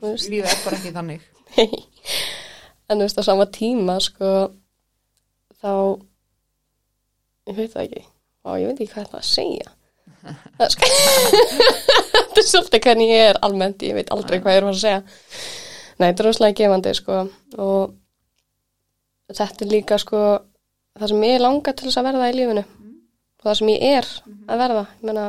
Þú lífið er bara ekki þannig. Nei. En þú veist, á sama tíma, sko, þá, ég veit það ekki, og ég veit ekki hvað það að segja. Er þetta er svolítið hvernig ég er almennt, ég veit aldrei hvað ég er að að segja. Nei, þetta er rosalega gefandi, sko, og þetta er líka, sko, það sem ég langar til þess að verða í lífinu. Og það sem ég er að verða. Ég meina,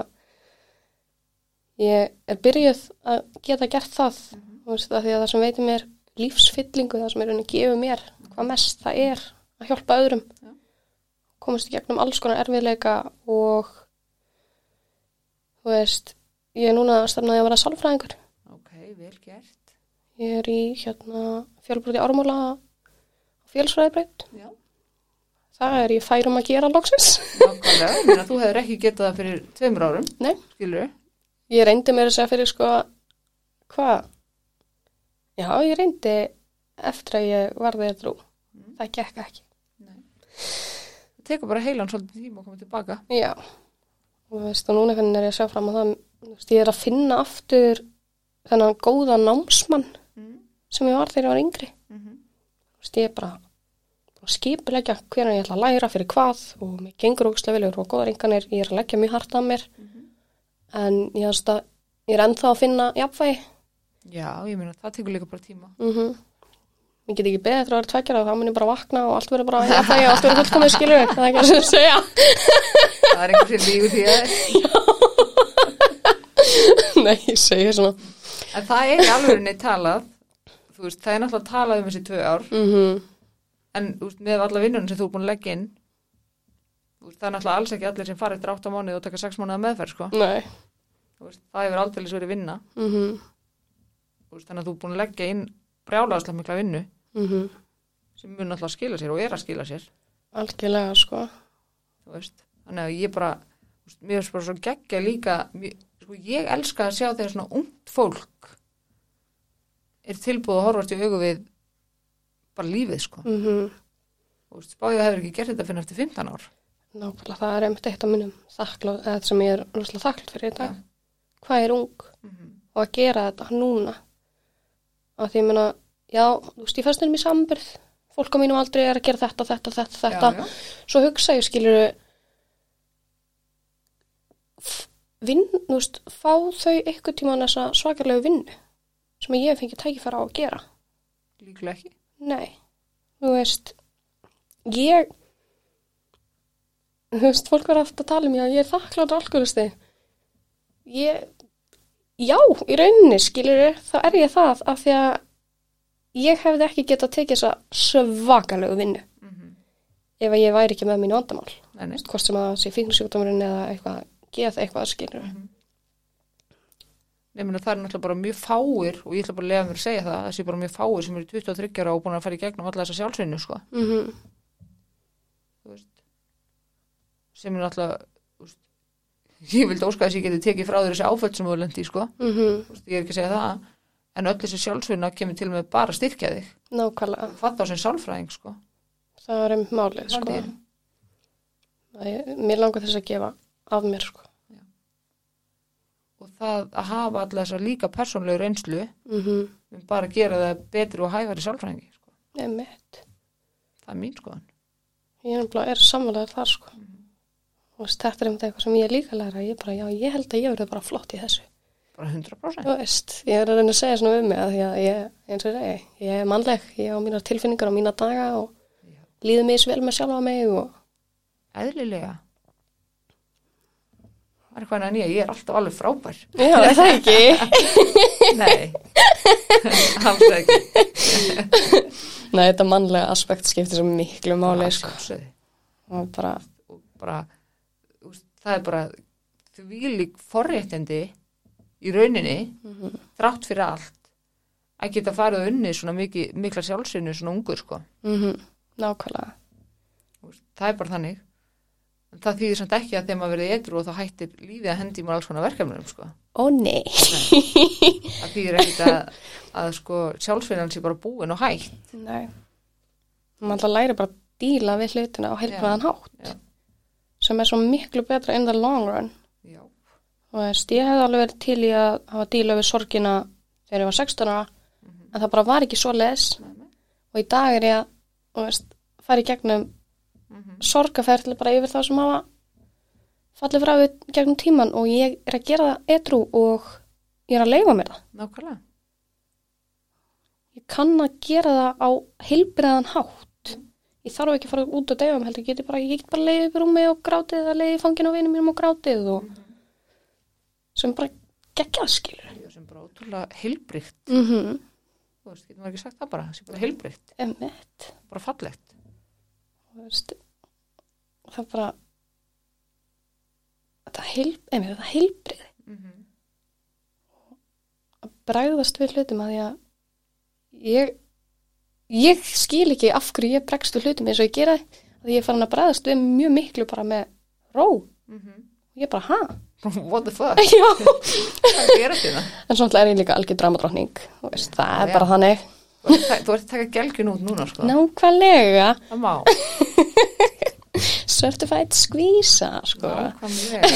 ég er byrjuð að geta gert það, því að það sem veitir mér lífsfyllingu, það sem er henni gefið mér hvað mest það er að hjálpa öðrum. Komast í gegnum alls konar erfiðleika og þú veist ég er núna stefnaði að vera sálfræðingur. Ok, vel gert. Ég er í hérna fjölbröði ármóla fjölsfræðibraut já, það er ég færum að gera loksins. Nákvæmlega, ég meina þú hefur ekki getað það fyrir tveimur árum, Nei. skilur ég reyndi mér að segja fyrir sko hvað? Já, ég reyndi eftir að ég varði trú. Mm. það gekk ekki. Það tekur bara heilan svolítið tíma að koma tilbaka. Já, og veist, og núna hvernig er ég að sjá fram á það, veist, ég er að finna aftur þennan góða námsmann mm. sem ég var þegar ég var yngri. Mm -hmm. Veist, ég er bara að skipulegja hvernig ég ætla að læra fyrir hvað og mér gengur ógustlega vel, ég er á góðar ynganir, ég er að leggja mjög hart að mér, en ég, að, ég er ennþá að finna jafnvægi. já, ég meina það tekur líka bara tíma Mm Ég get ekki beðið eftir að vera tveggjara og þá mun ég bara vakna og allt verður bara jafnvægi og allt verður fullkomið skilur, það er ekki að segja. það er einhver sem lífið því að Nei, ég segi svona. en það er í alveg talað veist, það er náttúrulega talað um þessi tvö ár. Mm en þú veist, með alla vinnunum sem þú er búin að leggja inn veist, það er náttúrulega alls ekki allir sem fara eftir 8 mánuði og taka 6 mánuða meðferð sko. Það hefur aldrei verið vinna. Mm veist, þannig að þú er búin að leggja inn brjálaðslega mikla vinnu -hmm. sem mun náttúrulega skila sér og er að skila sér Algjörlega, sko. þannig að ég bara mér finnst bara svo geggja líka mér, sko, ég elska að sjá þegar svona ungt fólk er tilbúið að horfast í augu við bara lífið sko Mm -hmm. veist, spáðið hefur ekki gert þetta fyrir eftir 15 ár Nákvæmlega, það er einmitt eitt af mínum þakklátt, eða sem ég er rúslega þakklátt fyrir dag. Já. Hvað er ung mm -hmm. og að gera þetta núna? Að því ég meina, já, þú veist, ég fannst um í sambyrð. Fólk á mínum aldrei er að gera þetta, þetta, þetta, þetta. já, já. Svo hugsa ég, skilur, vinn, þú veist, fá þau eitthvað tíma þessa svakarlegu vinnu sem ég hef fengið tækifæra á að gera. líklega ekki Nei, þú veist, ég, þú veist, fólk verður aftur að tala um, já, ég er þakklátt alkoholisti. Ég, já, í rauninni, skilur þá er ég það af því að ég hefði ekki getað tekið þessa svakalegu vinnu mm -hmm. ef að ég væri ekki með mínu vandamál. Hvort sem að það sé fíknisjúkdómurinn eða eitthvað, geð eitthvað, skilur. Mhm. Nei, meni, það er náttúrulega bara mjög fáir og ég ætla bara að lega mér að segja það það sé bara mjög fáir sem eru 23 ára og búin að fara í gegnum alla þessa sjálfsvinnu sko. Mm -hmm. sem er náttúrulega ég vildi óska þess að ég geti tekið frá þér þessi áföll sem þú lendi sko. Mm -hmm. Ég er ekki að segja það en öll þessi sjálfsvinna kemur til með bara að styrkja þig Nákvæmlega, fatt á sem sálfræðing sko. það er einmitt málið, sko. Er. Er- Mér langar þess að gefa af mér, sko. og það að hafa alla þessa líka persónlegu reynslu Mm -hmm. mun bara að gera það betri og hæfari sálfræðingi sko. Einmitt. það er mín skoðan Ég er, er samvælega þar sko. Og veist, þetta er einmitt eitthvað sem ég er líka að læra. Ég, bara, já, ég held að ég verði bara flott í þessu. bara 100% Þú veist, ég er að reyna að segja svona um mig að ég, eins og segi, ég er mannleg, ég á mínar tilfinningar á mína daga og líður mig vel með sjálfa mig og eðlilega það er eitthvað en ég, ég er alltaf alveg frábær já, er það ekki? nei, alls ekki Nei, þetta mannlega aspekt skiptir svo miklu máli sko. og bara, bara það er bara þvílík forréttindi í rauninni þrátt fyrir allt að geta farið og unni svona mikið, mikla sjálfsinu svona ungur sko mm nákvæmlega, Þú veist, það er bara þannig það þýðir samt ekki að þegar maður verið edru og þá hættir lífið að hendi mér alls konar verkefnum, sko. Ó nei. Það þýðir ekkit að, að sko, sjálfsvinnan sé bara búin og hætt. Nei. Alltaf læri bara að díla við hlutina á heilbæðan hátt. Já. Sem er svo miklu betra in the long run. Já. Og veist, ég hefði alveg verið til í að hafa díla við sorgina þegar ég var 16 ára. En það bara var ekki svo les. Nei, nei. Og í dag er ég að, fara í gegnum Mhm. sorgaferðli bara yfir þá sem hafa fallið frá við gegnum tíman og ég er að gera það edru og ég er að leifa mér það. Nákvæmlega. Ég kann að gera það á heilbriðan hátt. Ég þarf ekki að fara út deyfa mig heldur, ég geti bara, ég get bara leiðið upp í rúmi og grátið eða leiðið fangin á vinum mínum og grátið og sem bara geggjað skilur. Það sem bara ótrúlega heilbrygt. Mm -hmm. Þú veist, getur maður ekki sagt það bara. Það sé bara heilbrygt. Bara fallegt. Veist, það bara heil, einmitt, þetta heilbriði Mm -hmm. að bregðast við hlutum að að ég ég skil ekki af hverju ég bregst við hlutum eins og ég gera að ég er farin að bregðast við mjög miklu bara með ró Mm -hmm. og ég bara, ha? What the fuck? Það? en svona er ég líka algjör dramadrottning og veist, það er Já. bara þannig Þú ert að- þú taka gelgin út núna, sko. nákvæmlega Það má. certified squeeza sko. Nákvæmlega.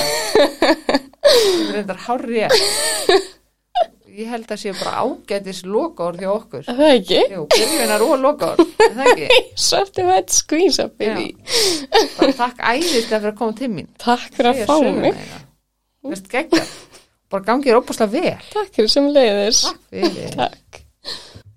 Það er reyndar hárri Ég held að sé bara ágætis lokaord hjá okkur. Er það ekki? Jú, byrjunar og lokaord. Er það ekki? certified squeeza baby Bara takk æðislega fyrir að koma til mín. takk fyrir að Segja fá mig. Þú veist, geggja. Bara gangið er óbúslega vel. takk fyrir sem leiðis Takk fyrir. takk